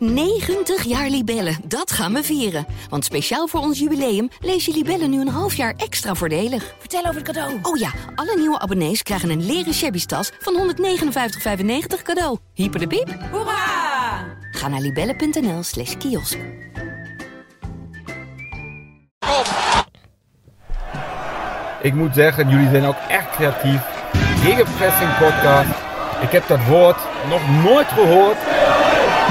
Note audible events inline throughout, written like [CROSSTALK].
90 jaar Libellen, dat gaan we vieren. Want speciaal voor ons jubileum lees je Libellen nu een half jaar extra voordelig. Vertel over het cadeau. Oh ja, alle nieuwe abonnees krijgen een leren shabby tas van 159,95 cadeau. Hyper de piep. Hoera! Ga naar libellen.nl slash kiosk. Ik moet zeggen, jullie zijn ook echt creatief. Gegenpressing podcast. Ik heb dat woord nog nooit gehoord.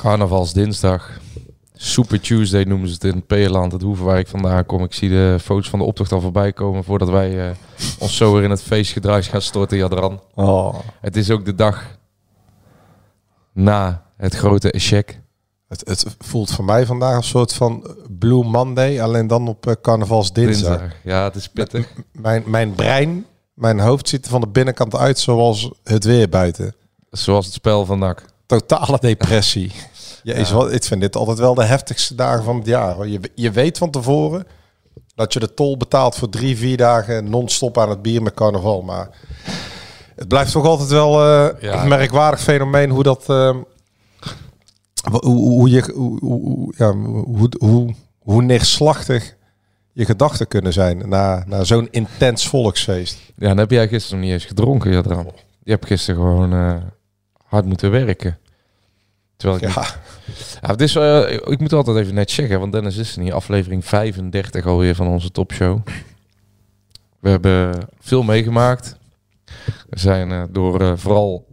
Carnavalsdinsdag. Super Tuesday noemen ze het in Peerland, het hoeven waar ik vandaan kom. Ik zie de foto's van de optocht al voorbij komen voordat wij eh, ons zo weer in het feestgedruis gaan storten, Jadran. Oh. Het is ook de dag na het grote échec. Het, het voelt voor mij vandaag een soort van Blue Monday, alleen dan op eh, carnavalsdinsdag. Dinsdag. Ja, het is pittig. Mijn, mijn brein, mijn hoofd ziet er van de binnenkant uit zoals het weer buiten. Zoals het spel van NAC. Totale [LAUGHS] depressie. Jezus, wat, ik vind dit altijd wel de heftigste dagen van het jaar. hoor. Je, je weet van tevoren dat je de tol betaalt voor drie, vier dagen non-stop aan het bier met carnaval. Maar het blijft toch altijd wel eh, Ja. een merkwaardig fenomeen hoe dat... eh, hoe, hoe, je, hoe, hoe, ja, hoe, hoe, hoe neerslachtig je gedachten kunnen zijn na, na zo'n intens volksfeest. Ja, dan heb jij gisteren nog niet eens gedronken, Jadran. Je hebt gisteren gewoon eh, hard moeten werken. Terwijl ik Ja, Ja, het is, eh, ik moet altijd even net checken, want Dennis is er niet. Aflevering 35 alweer van onze topshow. We hebben veel meegemaakt. We zijn eh, door eh, vooral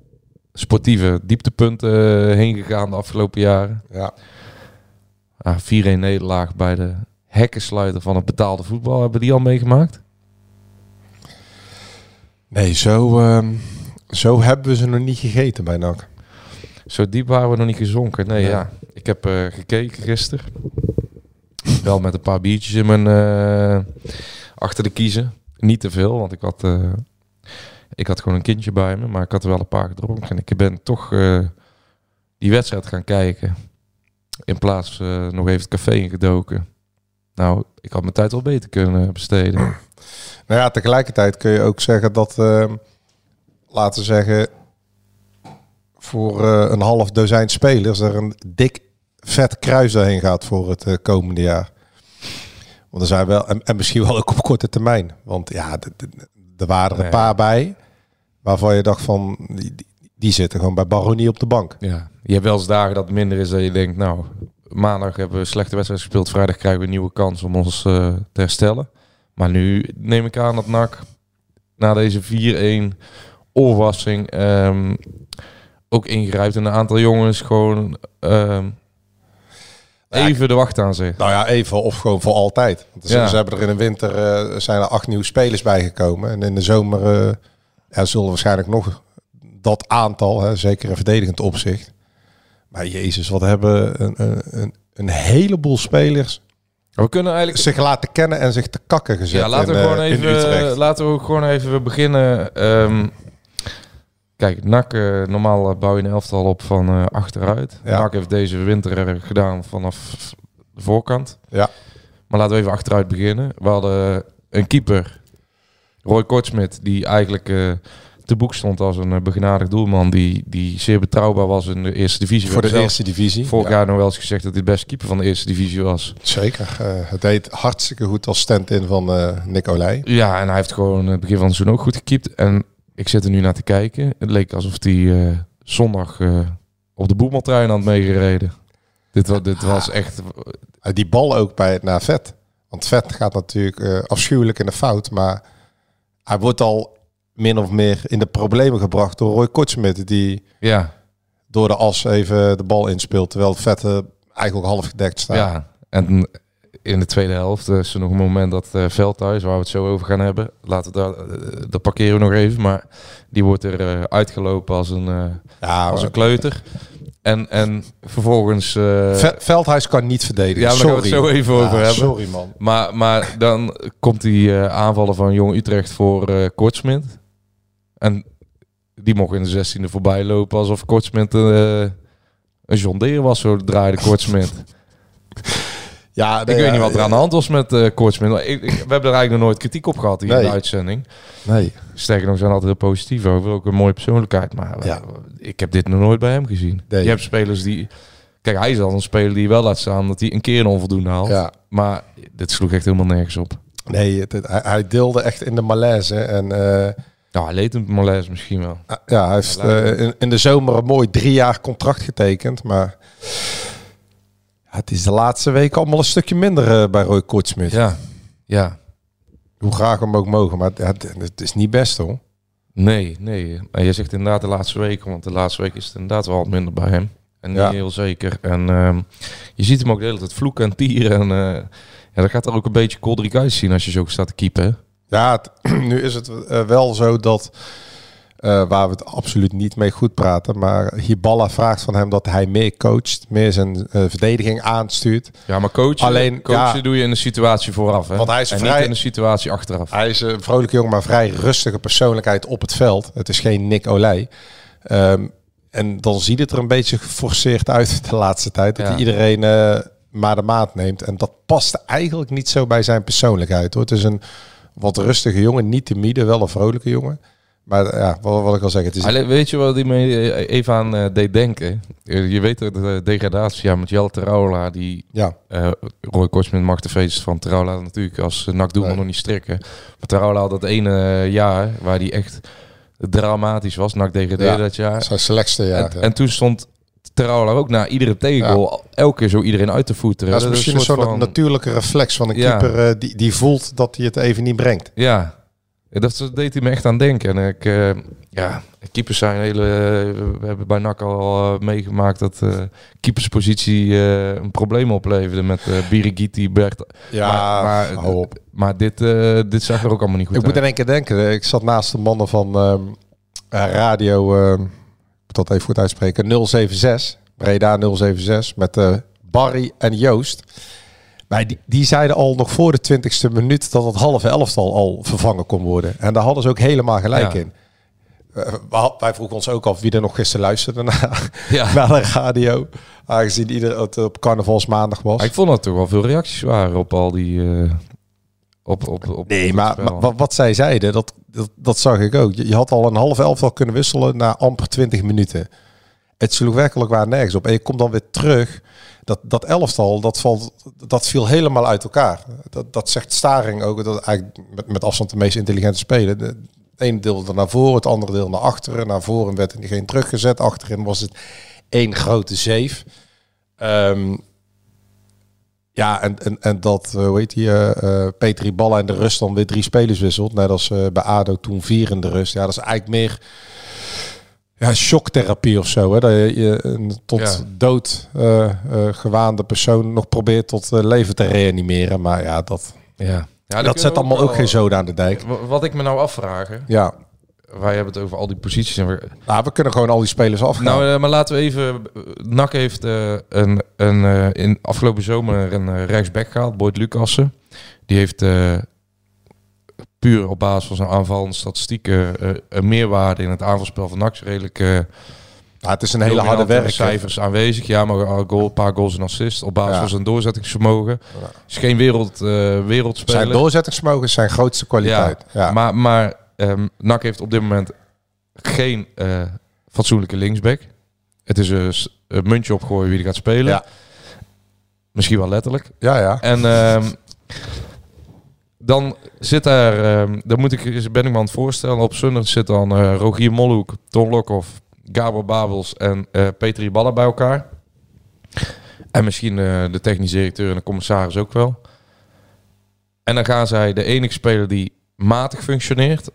sportieve dieptepunten heen gegaan de afgelopen jaren. ja. Ah, 4-1 nederlaag bij de hekkensluiter van het betaalde voetbal. Hebben die al meegemaakt? Nee, zo, ehm, zo hebben we ze nog niet gegeten bij NAC. Zo diep waren we nog niet gezonken. Nee, ja. Ik heb eh, gekeken gisteren. Wel met een paar biertjes in mijn eh, achter de kiezen. Niet te veel, want ik had, eh, ik had gewoon een kindje bij me. Maar ik had er wel een paar gedronken. En ik ben toch die wedstrijd gaan kijken. In plaats eh, nog even het café ingedoken. Nou, ik had mijn tijd wel beter kunnen besteden. Nou ja, tegelijkertijd kun je ook zeggen dat, laten we zeggen, voor eh, een half dozijn spelers er een dik vet kruis doorheen gaat voor het eh, komende jaar. Want er zijn wel, en, en misschien wel ook op korte termijn. Want ja, er waren er een paar bij waarvan je dacht van, die, die, zitten gewoon bij Baronie op de bank. Ja, je hebt wel eens dagen dat het minder is dat je denkt, nou, maandag hebben we slechte wedstrijd gespeeld, vrijdag krijgen we een nieuwe kans om ons eh, te herstellen. Maar nu neem ik aan dat NAC na deze 4-1 oorwassing ehm, ook ingrijpt en een aantal jongens gewoon ehm, even de wacht aan zegt. Nou ja, even of gewoon voor altijd. Want ze, Ja. ze hebben er in de winter eh, zijn er acht nieuwe spelers bijgekomen. En in de zomer eh, ja, zullen waarschijnlijk nog dat aantal, hè, zeker in verdedigend opzicht. Maar jezus, wat hebben een, een, een, heleboel spelers We kunnen eigenlijk zich laten kennen en zich te kakken gezet Ja, laten we in, gewoon eh, even, laten we gewoon even beginnen. Ehm, kijk, NAC, eh, normaal eh, bouw je een elftal op van eh, achteruit. Ja. NAC heeft deze winter gedaan vanaf de voorkant. Ja. Maar laten we even achteruit beginnen. We hadden een keeper, Roy Kortsmit, die eigenlijk te boek stond als een begenadigd doelman. Die, die zeer betrouwbaar was in de eerste divisie. Voor de eerste divisie. Vorig Ja, jaar nog wel eens gezegd dat hij de beste keeper van de eerste divisie was. Zeker. Het deed hartstikke goed als stand-in van eh Nick Olij. Ja, en hij heeft gewoon het begin van het seizoen ook goed gekiept. En ik zit er nu naar te kijken. Het leek alsof hij eh, zondag eh, op de boemeltrein had meegereden. Dit, wa dit was echt... Eh, die bal ook bij naar Vet. Want Vet gaat natuurlijk afschuwelijk in de fout. Maar hij wordt al min of meer in de problemen gebracht door Roy Kortsmit. Die Ja, door de as even de bal inspeelt. Terwijl Vet eigenlijk half gedekt staat. ja. En in de tweede helft is er nog een moment dat eh Veldhuis, waar we het zo over gaan hebben, laten we daar, eh, dat parkeren we nog even. Maar die wordt er eh, uitgelopen als een, eh, Ja, als een kleuter. En, en vervolgens... eh, Ve- Veldhuis kan niet verdedigen. Ja, daar gaan we sorry. het zo even over hebben. Sorry man. Maar, maar dan komt die eh, aanvallen van Jong Utrecht voor eh Kortsmit. En die mocht in de 16e voorbij lopen alsof Kortsmit eh, een John Deere was. Zo draaide Kortsmit. [LAUGHS] Ja, ik weet niet wat er aan de hand was met eh. Maar ik- ik- we hebben er eigenlijk nog nooit kritiek op gehad hier in de uitzending. Nee. Sterker nog, zijn altijd heel positief over. Ook een mooie persoonlijkheid. Maar Ja. eh, ik heb dit nog nooit bij hem gezien. Nee. Je hebt spelers die... Kijk, hij is al een speler die wel laat staan dat hij een keer een onvoldoende haalt. Ja. Maar dit sloeg echt helemaal nergens op. Nee, het, het- hij, hij deelde echt in de malaise. En eh, Ja, hij leed een malaise misschien wel. ja, hij heeft eh, in, in de zomer een mooi drie jaar contract getekend. Maar ja, het is de laatste weken allemaal een stukje minder eh, bij Roy Kortsmit. Ja, ja. Hoe graag hem ook mogen. Maar het, het is niet best hoor. Nee, nee. Je zegt inderdaad de laatste weken, want de laatste week is het inderdaad wel wat minder bij hem. En niet Ja. heel zeker. En ehm, je ziet hem ook de hele tijd vloeken en tieren. En eh, ja, dat gaat er ook een beetje kolderiek uitzien als je zo staat te keepen. Ja, het- [CLEARS THROAT] nu is het eh, wel zo dat, eh, waar we het absoluut niet mee goed praten, maar Hiballa vraagt van hem dat hij meer coacht, meer zijn eh, verdediging aanstuurt. Ja, maar coachen, Alleen, coachen ja. doe je in de situatie vooraf. Hè? Want hij is en vrij- niet in de situatie achteraf. Hij is een vrolijke jongen, maar vrij rustige persoonlijkheid op het veld. Het is geen Nick Olij. Ehm, en dan ziet het er een beetje geforceerd uit de laatste tijd. Dat Ja. hij iedereen eh, maar de maat neemt. En dat past eigenlijk niet zo bij zijn persoonlijkheid. Hoor. Het is een wat rustige jongen, niet timide, wel een vrolijke jongen. Maar ja, wat, wat ik al zeg, het is... Le- weet je wat hij me eh, even aan eh, deed denken? Eh, Je weet dat de degradatie ja, met Jelle Terouwla, die Ja, eh Roy Kortsmit mag de feestjes van Terouwla natuurlijk als uh, nakdoelman Nee. nog niet strikken. Maar Terouwla had dat ene jaar waar hij echt dramatisch was. Nak degradeerde Ja. dat jaar. zijn slechtste jaar. en, en toen stond Terouwla ook na iedere tegengoal elke keer zo iedereen uit te voeteren. dat is misschien een soort van- natuurlijke reflex van een keeper die, die voelt dat hij het even niet brengt. Ja, dat deed hij me echt aan denken. En ik, eh, ja, keepers zijn hele. we hebben bij NAC al eh, meegemaakt dat eh keeperspositie een probleem opleverde met Birigiti, Bert. Ja, maar, maar, hou op. maar dit, dit zag er ook allemaal niet goed Ik moet uit. in één keer denken, ik zat naast de mannen van ehm, eh, radio, ehm, ik moet dat even goed uitspreken, 076, Breda 076, met Barry en Joost. Maar die, die zeiden al nog voor de twintigste minuut dat het halve elftal al vervangen kon worden. En daar hadden ze ook helemaal gelijk Ja. in. Eh, wij vroegen ons ook af wie er nog gisteren luisterde naar, [LAUGHS] Ja. naar de radio. Aangezien ieder, het op carnavalsmaandag was. Maar ik vond dat toch wel veel reacties waren op al die. eh, op, op, op Nee, maar, wat, wat zij zeiden, dat, dat, dat zag ik ook. Je, je had al een half elftal kunnen wisselen na amper 20 minuten. Het sloeg werkelijk waar nergens op. En je komt dan weer terug. Dat, dat elftal, dat, valt, dat viel helemaal uit elkaar. Dat, dat zegt Staring ook. Dat eigenlijk met, met afstand de meest intelligente speler. De, het ene deel naar voren, het andere deel naar achteren. Naar voren werd er geen teruggezet. Achterin was het één grote zeef. Ehm, ja, en, en, en dat, eh, hoe heet die, eh, Petri Balla in de rust dan weer drie spelers wisselt. Net als eh, bij ADO toen vier in de rust. Ja, dat is eigenlijk meer ja, shocktherapie of zo. Hè? Dat je, een tot Ja. dood eh, eh, gewaande persoon nog probeert tot eh, leven te reanimeren. Maar ja, dat, ja. Ja, dat zet allemaal ook geen zoden aan de dijk. Wa- Wat ik me nou afvraag, hè, Ja, wij hebben het over al die posities. En we, nou, we kunnen gewoon al die spelers afgaan. Nou, eh, maar laten we even. NAC heeft eh, een, een, eh, in afgelopen zomer een eh, rechtsback gehaald, Boyd Lucassen. Die heeft eh, puur op basis van zijn aanvallende statistieken eh, een meerwaarde in het aanvalspel van NAC. Is Redelijk eh Ja, het is een hele harde werk. cijfers aanwezig. Ja, maar een goal, een paar goals en assists op basis Ja. van zijn doorzettingsvermogen. Is geen wereld, eh wereldspeler. Zijn doorzettingsvermogen is zijn grootste kwaliteit. Ja, Maar, maar NAC heeft op dit moment geen eh, fatsoenlijke linksback. Het is een muntje opgooien wie er gaat spelen. Ja. Misschien wel letterlijk. ja, ja. En ehm, dan zit daar, ehm, dan moet ik, ben ik me aan het voorstellen, op zondag zit dan eh, Rogier Molhoek, Ton Lokhoff, Gabor Babels en eh Petri Ballen bij elkaar. En misschien eh, de technisch directeur en de commissaris ook wel. En dan gaan zij de enige speler die matig functioneert,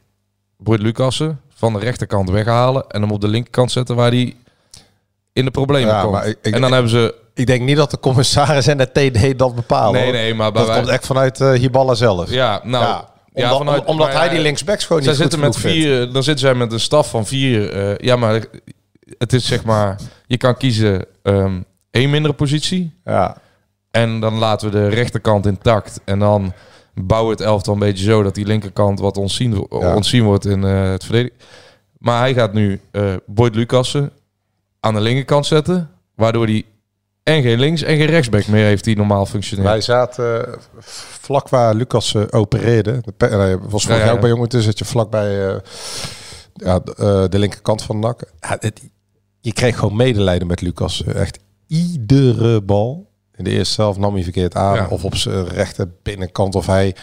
Boyd Lucassen, van de rechterkant weghalen en hem op de linkerkant zetten waar hij in de problemen Ja, komt. maar ik- en dan hebben ze... Ik denk niet dat de commissaris en de TD dat bepalen. Nee, hoor. nee, maar Dat wij- komt echt vanuit uh, Hiballa zelf. Ja, nou... Ja, ja, omdat, vanuit- omdat hij die linksbacks gewoon niet goed zitten met vindt. vier, dan zitten zij met een staf van vier. eh, ja, maar het is zeg maar, je kan kiezen ehm één mindere positie. Ja. En dan laten we de rechterkant intact. En dan bouwen we het elftal een beetje zo dat die linkerkant wat ontzien, Ja. ontzien wordt in eh, het verdedigen. Maar hij gaat nu eh Boyd Lucassen aan de linkerkant zetten. Waardoor hij en geen links en geen rechtsback meer heeft die normaal functioneert. Wij zaten eh, vlak waar Lucas eh, opereerde. De pe- nee, was vorig Ja, ja, jaar ook bij jongen. Dus zit je vlakbij eh ja, de, eh, de linkerkant van de nak. Je kreeg gewoon medelijden met Lucas. Eh, Echt iedere bal. In de eerste zelf nam hij verkeerd aan. Ja. Of op zijn rechter binnenkant. Of hij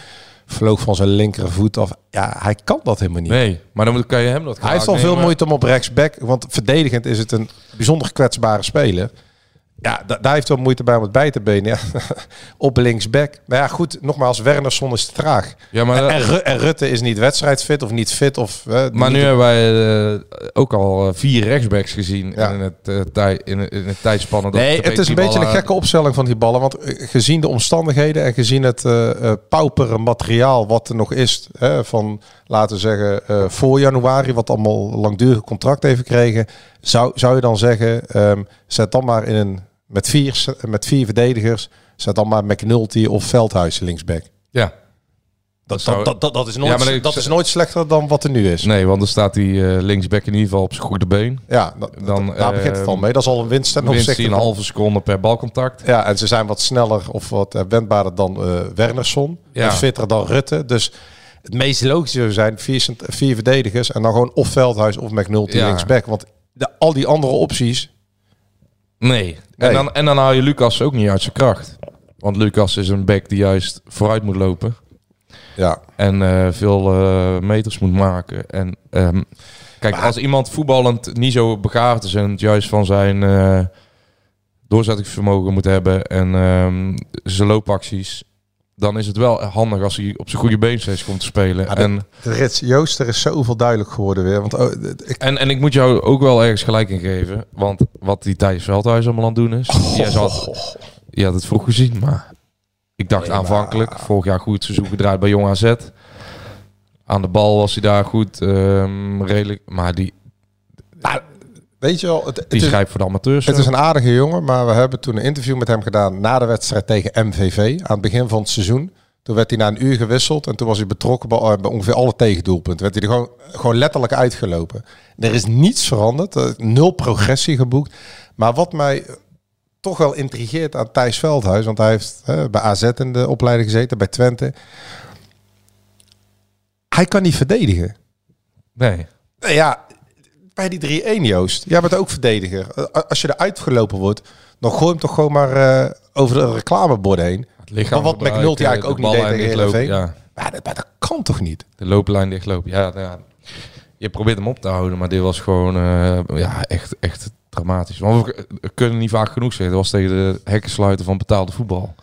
vloog van zijn linkervoet af. Ja, hij kan dat helemaal niet. Nee, maar dan moet- kan je hem dat Hij heeft al veel moeite om op rechtsback. Want verdedigend is het een bijzonder kwetsbare speler. Ja, da- daar heeft wel moeite bij om het bij te benen. Ja. [LAUGHS] op linksback. Maar ja, goed, nogmaals, Wernersson is te traag. Ja, maar, En, Ru- en Rutte is niet wedstrijdfit of niet fit. Of, maar nu hebben wij eh, ook al eh, vier rechtsbacks gezien Ja. in, het, tij, in, het- in het tijdspannen. Nee, het is een beetje een gekke opstelling van die ballen. Want gezien de omstandigheden en gezien het paupere materiaal wat er nog is, van laten we zeggen voor januari, wat allemaal langdurig contract heeft gekregen, zou, zou je dan zeggen, ehm, zet dan maar in een met vier, met vier verdedigers, zet dan maar McNulty of Veldhuis linksback. Ja. Dat, dat, dat, dat, dat is nooit, Ja, dat is nooit slechter dan wat er nu is. Nee, want dan staat die eh, linksback in ieder geval op zijn goede been. Ja, da- Dan, da- daar begint het al eh, mee. Dat is al een winst ten Winst een halve seconde per balcontact. Ja, en ze zijn wat sneller of wat eh, wendbaarder dan eh Wernersson. Ja. En fitter dan Rutte. Dus het meest logische zou zijn vier, vier verdedigers en dan gewoon of Veldhuis of McNulty Ja. linksback. Want de, al die andere opties... Nee. Nee. En, dan, en dan haal je Lucas ook niet uit zijn kracht. Want Lucas is een back die juist vooruit moet lopen. Ja, En eh, veel eh, meters moet maken. En ehm, kijk, als iemand voetballend niet zo begaafd is en het juist van zijn eh, doorzettingsvermogen moet hebben en ehm, zijn loopacties, dan is het wel handig als hij op zijn goede been steeds komt te spelen. Ja, de- en, de rits Joost, er is zoveel duidelijk geworden weer. Want oh, ik, en, en ik moet jou ook wel ergens gelijk in geven. Want wat die Thijs Veldhuis allemaal aan het doen is. Jij had, je had het vroeg gezien, maar ik dacht Nee, maar- aanvankelijk, vorig jaar goed seizoen gedraaid bij Jong AZ. Aan de bal was hij daar goed, ehm, redelijk. Maar die, weet je wel, het, het die is, schrijft voor de amateurs. het is een aardige jongen, maar we hebben toen een interview met hem gedaan na de wedstrijd tegen MVV aan het begin van het seizoen. Toen werd hij na een uur gewisseld en toen was hij betrokken bij, eh, bij ongeveer alle tegendoelpunten. Werd hij er gewoon, gewoon letterlijk uitgelopen. Er is niets veranderd, er is nul progressie geboekt. Maar wat mij toch wel intrigeert aan Thijs Veldhuis, want hij heeft hè, bij AZ in de opleiding gezeten, bij Twente. Hij kan niet verdedigen. Nee. Ja, bij die 3-1 Joost. Jij bent ook verdediger. Eh, Als je eruit gelopen wordt, dan gooi hem toch gewoon maar eh, over de reclameborden heen. Het Maar wat McNulty eigenlijk ook niet deed tegen Heerenveen. Ja, Ja, dat, dat kan toch niet? de looplijn dichtlopen. Ja, ja, je probeert hem op te houden, maar dit was gewoon eh, ja, echt, echt dramatisch. Want we we kunnen niet vaak genoeg zeggen. Dat was tegen de hekken sluiten van betaalde voetbal.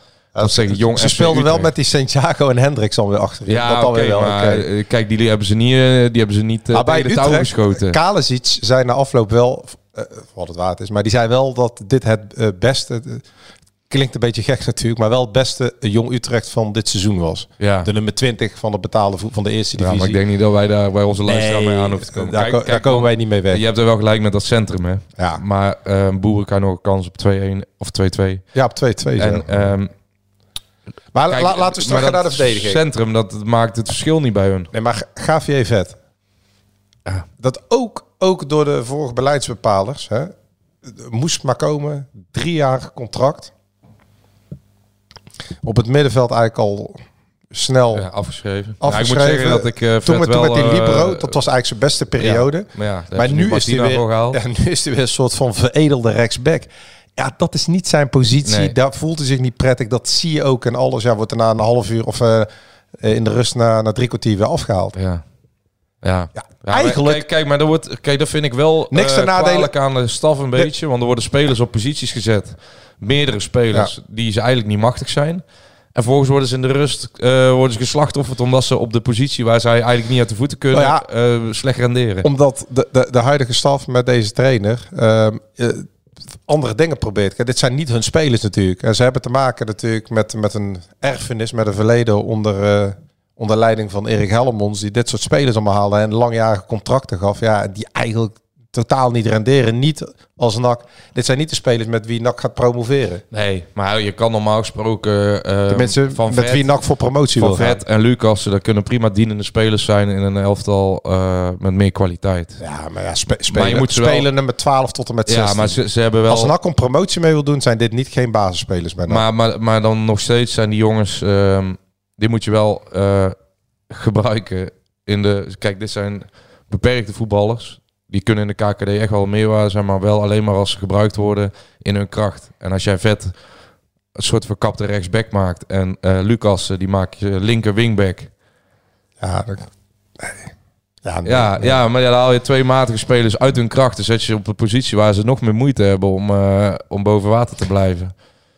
Dat tegen Jong Ze speelden wel met die Santiago en Hendricks dan weer achterin. Ja, dat alweer wel. maar eh, kijk, die hebben ze niet, eh, die hebben ze niet Maar bij de touw geschoten. Kalesic zei na afloop wel, eh, wat het waard is, maar die zei wel dat dit het eh, beste, eh, klinkt een beetje gek natuurlijk, maar wel het beste Jong Utrecht van dit seizoen was. Ja. De nummer 20 van de betaalde voet van de eerste ja, divisie. maar ik denk niet dat wij daar bij onze luisteraar mee aan hoeven te komen. Daar, Kijk, ko- kijk, daar komen wij niet mee weg. Je hebt er wel gelijk met dat centrum, hè. Ja, Maar eh Boeren kan nog een kans op 2-1 of 2-2. ja op 2-2 zo. En, ehm, maar kijk, la- laten we straks gaan naar de verdediging. centrum, dat maakt het verschil niet bij hun. Nee, maar Gavier Vet. Ja. Dat ook, ook door de vorige beleidsbepalers. Hè, moest maar komen. Drie jaar contract. Op het middenveld eigenlijk al snel. Ja, afgeschreven. Afgeschreven. Ja, ik moet zeggen dat ik eh toen met, wel, met die eh, Libero, dat was eigenlijk zijn beste periode. Ja, maar nu is, hij weer, gehaald. [LAUGHS] ja, nu is hij weer een soort van veredelde rechtsback. Ja, dat is niet zijn positie. Nee. Daar voelt hij zich niet prettig. Dat zie je ook en alles. Ja, wordt er na een half uur of eh, in de rust na, na drie kwartier weer afgehaald. Ja. Ja. Ja, Ja, maar eigenlijk- Kijk, kijk, maar dat, wordt, kijk, dat vind ik wel Niks ten nadele- nadelen aan de staf een beetje. Want er worden spelers op posities gezet. Meerdere spelers die ze eigenlijk niet machtig zijn. En vervolgens worden ze in de rust eh, worden ze geslachtofferd omdat ze op de positie waar zij eigenlijk niet uit de voeten kunnen Nou ja, eh, slecht renderen. Omdat de, de, de huidige staf met deze trainer ehm, eh, andere dingen probeert. Kijk, dit zijn niet hun spelers natuurlijk. En ze hebben te maken natuurlijk met, met een erfenis, met een verleden onder, eh, onder leiding van Erik Hellemons. Die dit soort spelers allemaal haalde en langjarige contracten gaf. Ja, die eigenlijk totaal niet renderen. Niet als NAC. Dit zijn niet de spelers met wie NAC gaat promoveren. Nee, maar je kan normaal gesproken eh De mensen van met vet, wie NAC voor promotie van wil gaan. Vet en Lucas, dat kunnen prima dienende spelers zijn in een elftal eh, met meer kwaliteit. Ja, maar ja, spe spelen, je moet wel- spelen nummer 12 tot en met 16. Ja, maar ze, ze hebben wel. Als NAC om promotie mee wil doen, zijn dit niet geen basisspelers bij NAC. Maar, maar, maar dan nog steeds zijn die jongens, ehm, die moet je wel eh, gebruiken in de. Kijk, dit zijn beperkte voetballers. Die kunnen in de KKD echt wel meerwaarde zijn, maar wel alleen maar als ze gebruikt worden in hun kracht. En als jij vet een soort verkapte rechtsback maakt en eh, Lucas, eh, die maak je linker wingback. ja, dat, nee. ja, nee, Ja, nee. ja, maar ja, dan haal je twee matige spelers uit hun kracht. Dan zet je op een positie waar ze nog meer moeite hebben om, eh, om boven water te blijven.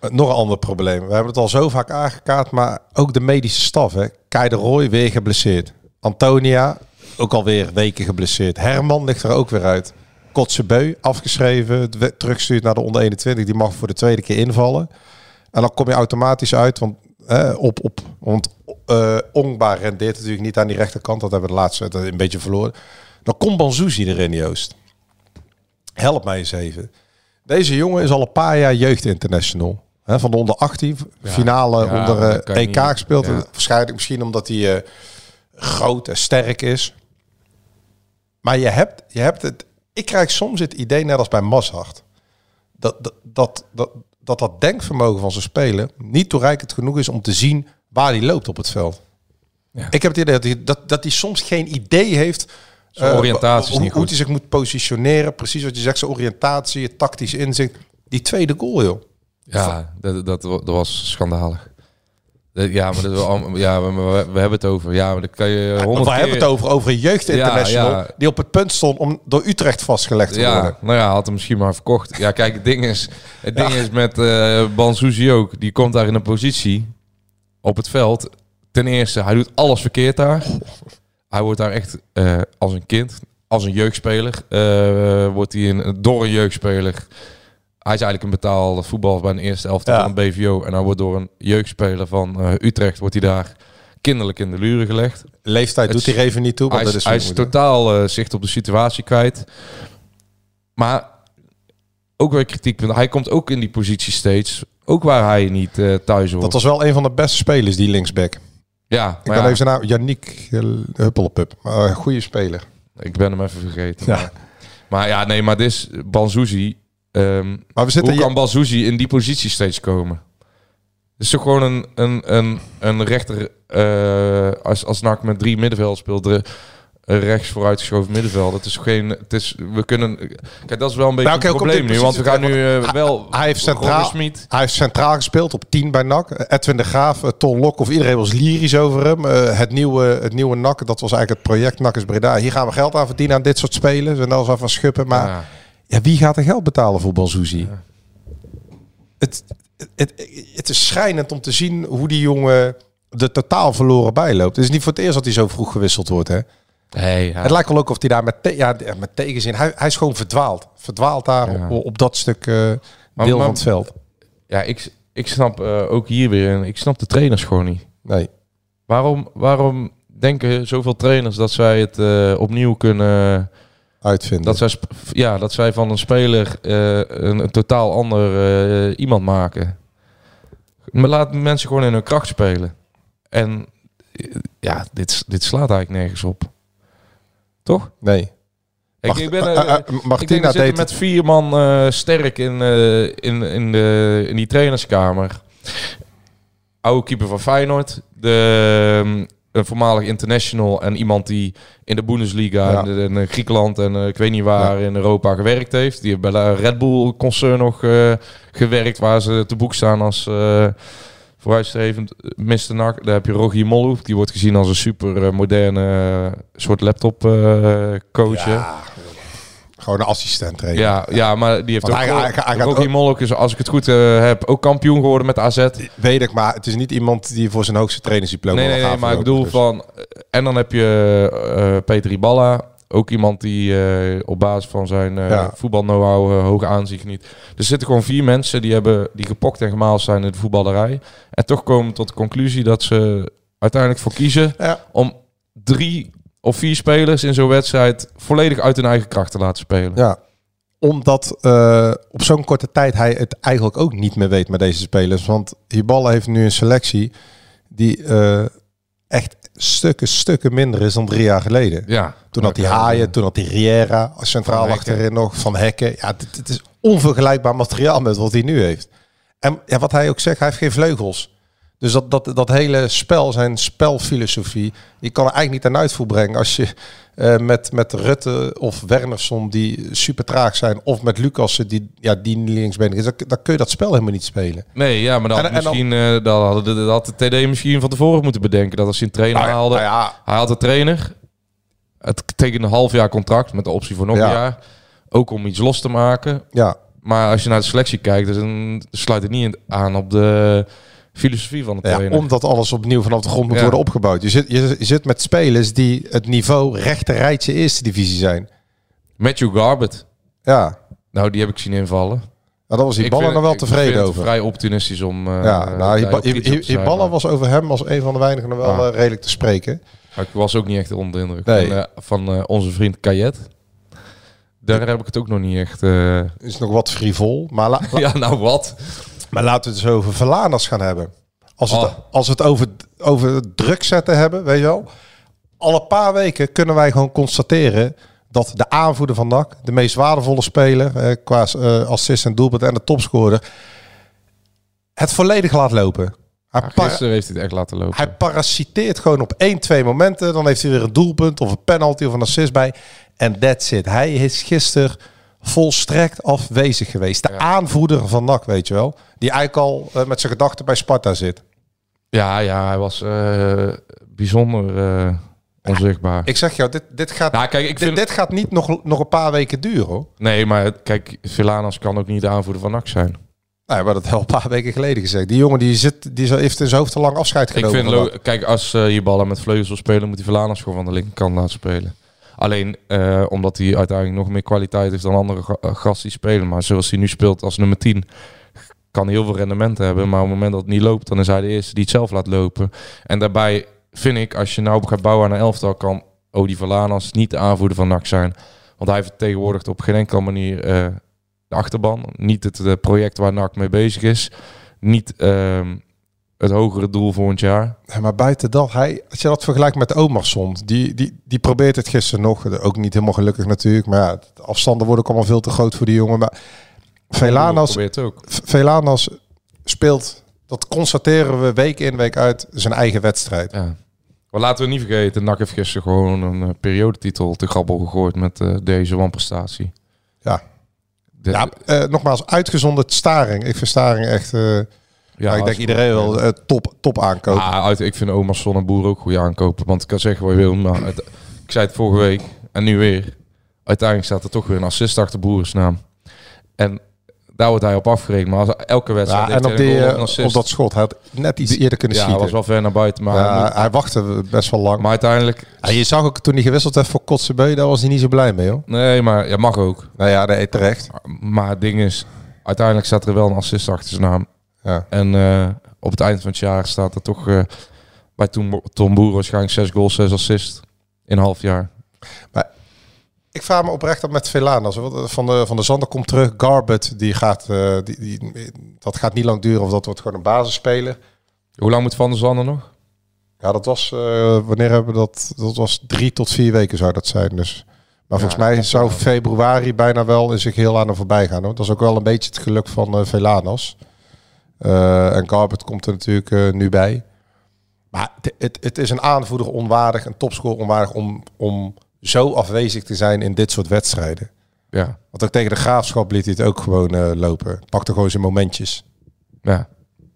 Nog een ander probleem. We hebben het al zo vaak aangekaart, maar ook de medische staf. Hè. Kai de Roy weer geblesseerd. Antonia ook alweer weken geblesseerd. Herman ligt er ook weer uit. Kotzebeu afgeschreven, terugstuurt naar de onder 21. Die mag voor de tweede keer invallen. En dan kom je automatisch uit, want hè, op, op, want eh Ongba rendeert natuurlijk niet aan die rechterkant. Dat hebben we de laatste tijd een beetje verloren. Dan komt Banzuzi erin, Joost. Help mij eens even. Deze jongen is al een paar jaar jeugdinternational. Hè, van de onder 18, finale Ja, onder eh, dat EK gespeeld. ja. Waarschijnlijk misschien omdat hij eh, groot en sterk is. Maar je hebt, je hebt het. Ik krijg soms het idee, net als bij Mazhart, dat dat, dat, dat, dat dat denkvermogen van zijn spelen niet toereikend genoeg is om te zien waar hij loopt op het veld. Ja. Ik heb het idee dat hij, dat, dat hij soms geen idee heeft. Zijn eh, oriëntatie is hoe, niet hoe goed. hij zich moet positioneren. Precies wat je zegt, zijn oriëntatie, het tactisch inzicht. Die tweede goal, joh. Ja, dat, dat, dat was schandalig. Ja, maar, dat, allemaal- ja, we, we, we hebben het over. Ja, maar dat kan je honderd we hebben het over, over een jeugdinternational Ja, ja. die op het punt stond om door Utrecht vastgelegd te worden. Nou ja, had hem misschien maar verkocht. Ja, kijk, het ding is, het ding is met Banzuzi ook. Die komt daar in een positie op het veld. Ten eerste, hij doet alles verkeerd daar. Hij wordt daar echt eh, als een kind, als een jeugdspeler, eh, wordt hij een, door een jeugdspeler. Hij is eigenlijk een betaalde voetballer bij een eerste elftal Ja. van BVO. En hij wordt door een jeugdspeler van eh, Utrecht, wordt hij daar kinderlijk in de luren gelegd. Leeftijd Het doet hij even niet toe. Want Hij dat is, hij is totaal eh, zicht op de situatie kwijt. Maar ook weer kritiek. Hij komt ook in die positie steeds. Ook waar hij niet eh, thuis hoort. Dat was wel een van de beste spelers, die linksback. ja, Ik maar ben ja, even zijn naam, Yannick. Maar een goede speler. ik ben hem even vergeten. Ja. Maar, maar ja, nee, maar dit is Banzuzi. Ehm, Maar we zitten hoe kan Banzuzi in die positie steeds komen? Het is toch gewoon een, een, een, een rechter... eh, als, als NAC met drie middenveld speelt... De, rechts vooruitgeschoven middenveld. Het is geen. Het is. We kunnen. Kijk, dat is wel een beetje Nou, een probleem nu. Want we gaan nu eh, wel. hij heeft centraal-. Hij heeft centraal gespeeld op 10 bij NAC. Edwin de Graaf, eh, Ton Lok of iedereen was lyrisch over hem. Het, nieuwe, het nieuwe NAC, dat was eigenlijk het project NAC is Breda. Hier gaan we geld aan verdienen aan dit soort spelers. En dan was van schuppen. Maar ja. Ja. wie gaat er geld betalen voor Banzuzi? Het, het, het, het is schrijnend om te zien hoe die jongen er totaal verloren bij loopt. Het is niet voor het eerst dat hij zo vroeg gewisseld wordt. Hè? Nee, ja. Het lijkt wel ook of hij daar met, te- ja, met tegenzin... Hij, hij is gewoon verdwaald. Verdwaald daar Ja. op, op dat stuk eh deel maar- van het veld. ja, ik, ik snap eh, ook hier weer. Ik snap de trainers gewoon niet. Nee. Waarom, waarom denken zoveel trainers dat zij het eh, opnieuw kunnen. Uitvinden. Dat zij, ja, dat zij van een speler eh, een, een totaal ander eh, iemand maken. Maar laat mensen gewoon in hun kracht spelen. En eh, ja, dit, dit slaat eigenlijk nergens op. Toch? Nee. Ik, Mag- ik ben, ik denk, Martina zitten deed met vier man sterk in, in, in, de, in die trainerskamer. Oude keeper van Feyenoord. De, ehm, een voormalig international en iemand die in de Bundesliga Ja. in, eh, Griekenland en eh, ik weet niet waar in Europa gewerkt heeft. Die heeft bij de Red Bull concern nog eh, gewerkt waar ze te boek staan als eh, vooruitstrevend Mr. Nak. Daar heb je Rogier Molhoef. Die wordt gezien als een super eh, moderne soort laptop eh, coach. Ja, gewoon een assistent trainer. Ja, ja, maar die heeft Want ook... hij- hij- hij gaat Rocky ook- Molk is, als ik het goed eh, heb, ook kampioen geworden met AZ. Nee, Weet ik, maar het is niet iemand die voor zijn hoogste trainersdiploma nee, nee, gaan maar ik bedoel dus. van... eh, En dan heb je eh Peter Iballa. Ook iemand die op basis van zijn eh Ja. voetbal know-how hoog aanzien geniet. Er zitten gewoon vier mensen die, hebben, die gepokt en gemaald zijn in de voetballerij. En toch komen tot de conclusie dat ze uiteindelijk voor kiezen Ja. om drie of vier spelers in zo'n wedstrijd volledig uit hun eigen kracht te laten spelen. Ja, omdat eh, op zo'n korte tijd hij het eigenlijk ook niet meer weet met deze spelers. Want Hiballa heeft nu een selectie die eh, echt stukken, stukken minder is dan drie jaar geleden. Ja. Toen had hij Haaien, toen had hij Riera, centraal Van Hekken. achterin nog, Van Hekken. Ja, dit- is onvergelijkbaar materiaal met wat hij nu heeft. En ja, wat hij ook zegt, hij heeft geen vleugels. Dus dat, dat, dat hele spel, zijn spelfilosofie, die kan er eigenlijk niet aan uitvoer brengen als je eh, met, met Rutte of Wernersson die super traag zijn, of met Lucassen die, ja, die linksbenig is, dan, dan kun je dat spel helemaal niet spelen. Nee, ja, maar dan, En- en dan- misschien, eh, dan hadden de, dat had de TD misschien van tevoren moeten bedenken. Dat als hij een trainer Nou haalde... nou ja. Hij had een trainer. Het tekende een half jaar contract met de optie voor nog Ja. een jaar. Ook om iets los te maken. Ja, Maar als je naar de selectie kijkt, dan sluit het niet aan op de filosofie van ja, trainer. omdat alles opnieuw vanaf de grond moet Ja. worden opgebouwd. Je zit, je, je zit met spelers die het niveau rechter rijtje eerste divisie zijn. Matthew Garbett. Ja, Nou, die heb ik zien invallen. nou, daar was ballen vind- nog wel tevreden het over. vrij optimistisch om... eh, Ja, daar nou, Hiballa maar- was over hem als een van de weinigen nog wel Ah. eh, redelijk te spreken. ik was ook niet echt onder de indruk Nee. van, eh, van eh, onze vriend Kayet. Daar heb ik het ook nog niet echt... eh, Is nog wat frivol. Maar, [LAUGHS] ja, nou wat? Maar laten we het eens over Verlanas gaan hebben. Als we het, Oh. als we het over, over druk zetten hebben, weet je wel. Al een paar weken kunnen wij gewoon constateren dat de aanvoerder van NAC, de meest waardevolle speler eh, qua eh, assist en doelpunt en de topscorer, het volledig laat lopen. Hij, Ja, pa- gisteren heeft hij het echt laten lopen. hij parasiteert gewoon op één, twee momenten. Dan heeft hij weer een doelpunt of een penalty of een assist bij. En that's it. Hij is gisteren volstrekt afwezig geweest. De aanvoerder van NAC, weet je wel. Die eigenlijk al eh, met zijn gedachten bij Sparta zit. Ja, ja, hij was eh, bijzonder eh, onzichtbaar. Ik zeg jou, dit, dit, gaat, Ja, kijk, ik dit, vind... dit gaat niet nog, nog een paar weken duren hoor. Nee, maar kijk, Villanas kan ook niet de aanvoerder van NAC zijn. Nou, we hebben dat al een paar weken geleden gezegd. Die jongen die zit, die heeft in zijn hoofd te lang afscheid Ik genomen. vind, lo- NAC. kijk, als je ballen met vleugels wil spelen, moet die Villanas gewoon van de linkerkant laten spelen. Alleen omdat hij uiteindelijk nog meer kwaliteit heeft dan andere ga- gasten die spelen. Maar zoals hij nu speelt als nummer 10, kan heel veel rendement hebben. Maar op het moment dat het niet loopt, dan is hij de eerste die het zelf laat lopen. En daarbij vind ik, als je nou gaat bouwen aan een elftal, kan Odi Villanas niet de aanvoerder van NAC zijn. Want hij vertegenwoordigt op geen enkele manier eh, de achterban. Niet het project waar NAC mee bezig is. Niet ehm, het hogere doel volgend jaar. Ja, maar buiten dat, hij, als je dat vergelijkt met Omarsson, die, die, die probeert het gisteren nog. Ook niet helemaal gelukkig natuurlijk. Maar ja, de afstanden worden ook allemaal veel te groot voor die jongen. Maar Velanas. Velanas speelt, dat constateren we week in, week uit, zijn eigen wedstrijd. Ja. Maar laten we niet vergeten, NAC heeft gisteren gewoon een eh, periodetitel te grabbel gegooid met eh, deze wanprestatie. Ja. De- Ja, eh, nogmaals, uitgezonderd Staring. Ik vind Staring echt, ja, ik denk iedereen wel eh, top, top aankopen. Ah, uit, ik vind en Boer ook goede aankopen. Want ik kan zeggen wat je wil, maar het- ik zei het vorige week en nu weer. Uiteindelijk staat er toch weer een assist achter Boerens naam. En daar wordt hij op afgerekend. Maar als elke wedstrijd Ja, en op, die, eh, assist. op dat schot, hij had net iets eerder kunnen ja, schieten. was wel ver naar buiten. Maar, hij Ja, moet- hij wachtte best wel lang. maar uiteindelijk... Ja, je zag ook toen hij gewisseld heeft voor Kotzebue, daar was hij niet zo blij mee hoor. Nee, maar ja, mag ook. Nou ja, nee, terecht. Maar het ding is, uiteindelijk staat er wel een assist achter zijn naam. Ja. En eh, op het eind van het jaar staat er toch eh, bij Tom, Tom Boer waarschijnlijk 6 goals, 6 assists in een half jaar. Ik vraag me oprecht af met Velanas. Van de, van de Zander komt terug. Garbett, die gaat, eh, die, die, dat gaat niet lang duren of dat wordt gewoon een basisspeler. Hoe lang moet Van der Zanden nog? Ja, dat was, eh, wanneer hebben we dat? Dat was drie tot vier weken zou dat zijn. Dus. Maar volgens mij zou februari bijna wel in zich heel aan hem voorbij gaan. Hoor. Dat is ook wel een beetje het geluk van eh Velanas. En Garbett komt er natuurlijk nu bij. Maar het, het, het is een aanvoerder onwaardig, een topscorer onwaardig om, om zo afwezig te zijn in dit soort wedstrijden. Ja, Want ook tegen de graafschap liet hij het ook gewoon eh, lopen. Pakte gewoon zijn momentjes. ja.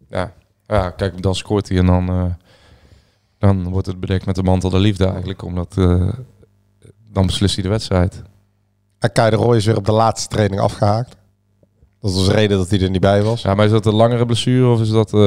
Ja, ja kijk, dan scoort hij en dan, eh, dan wordt het bedekt met de mantel der liefde eigenlijk. Omdat eh, dan beslist hij de wedstrijd. En Kai de Roy is weer op de laatste training afgehaakt. Dat was de reden dat hij er niet bij was. Ja, maar is dat een langere blessure of is dat eh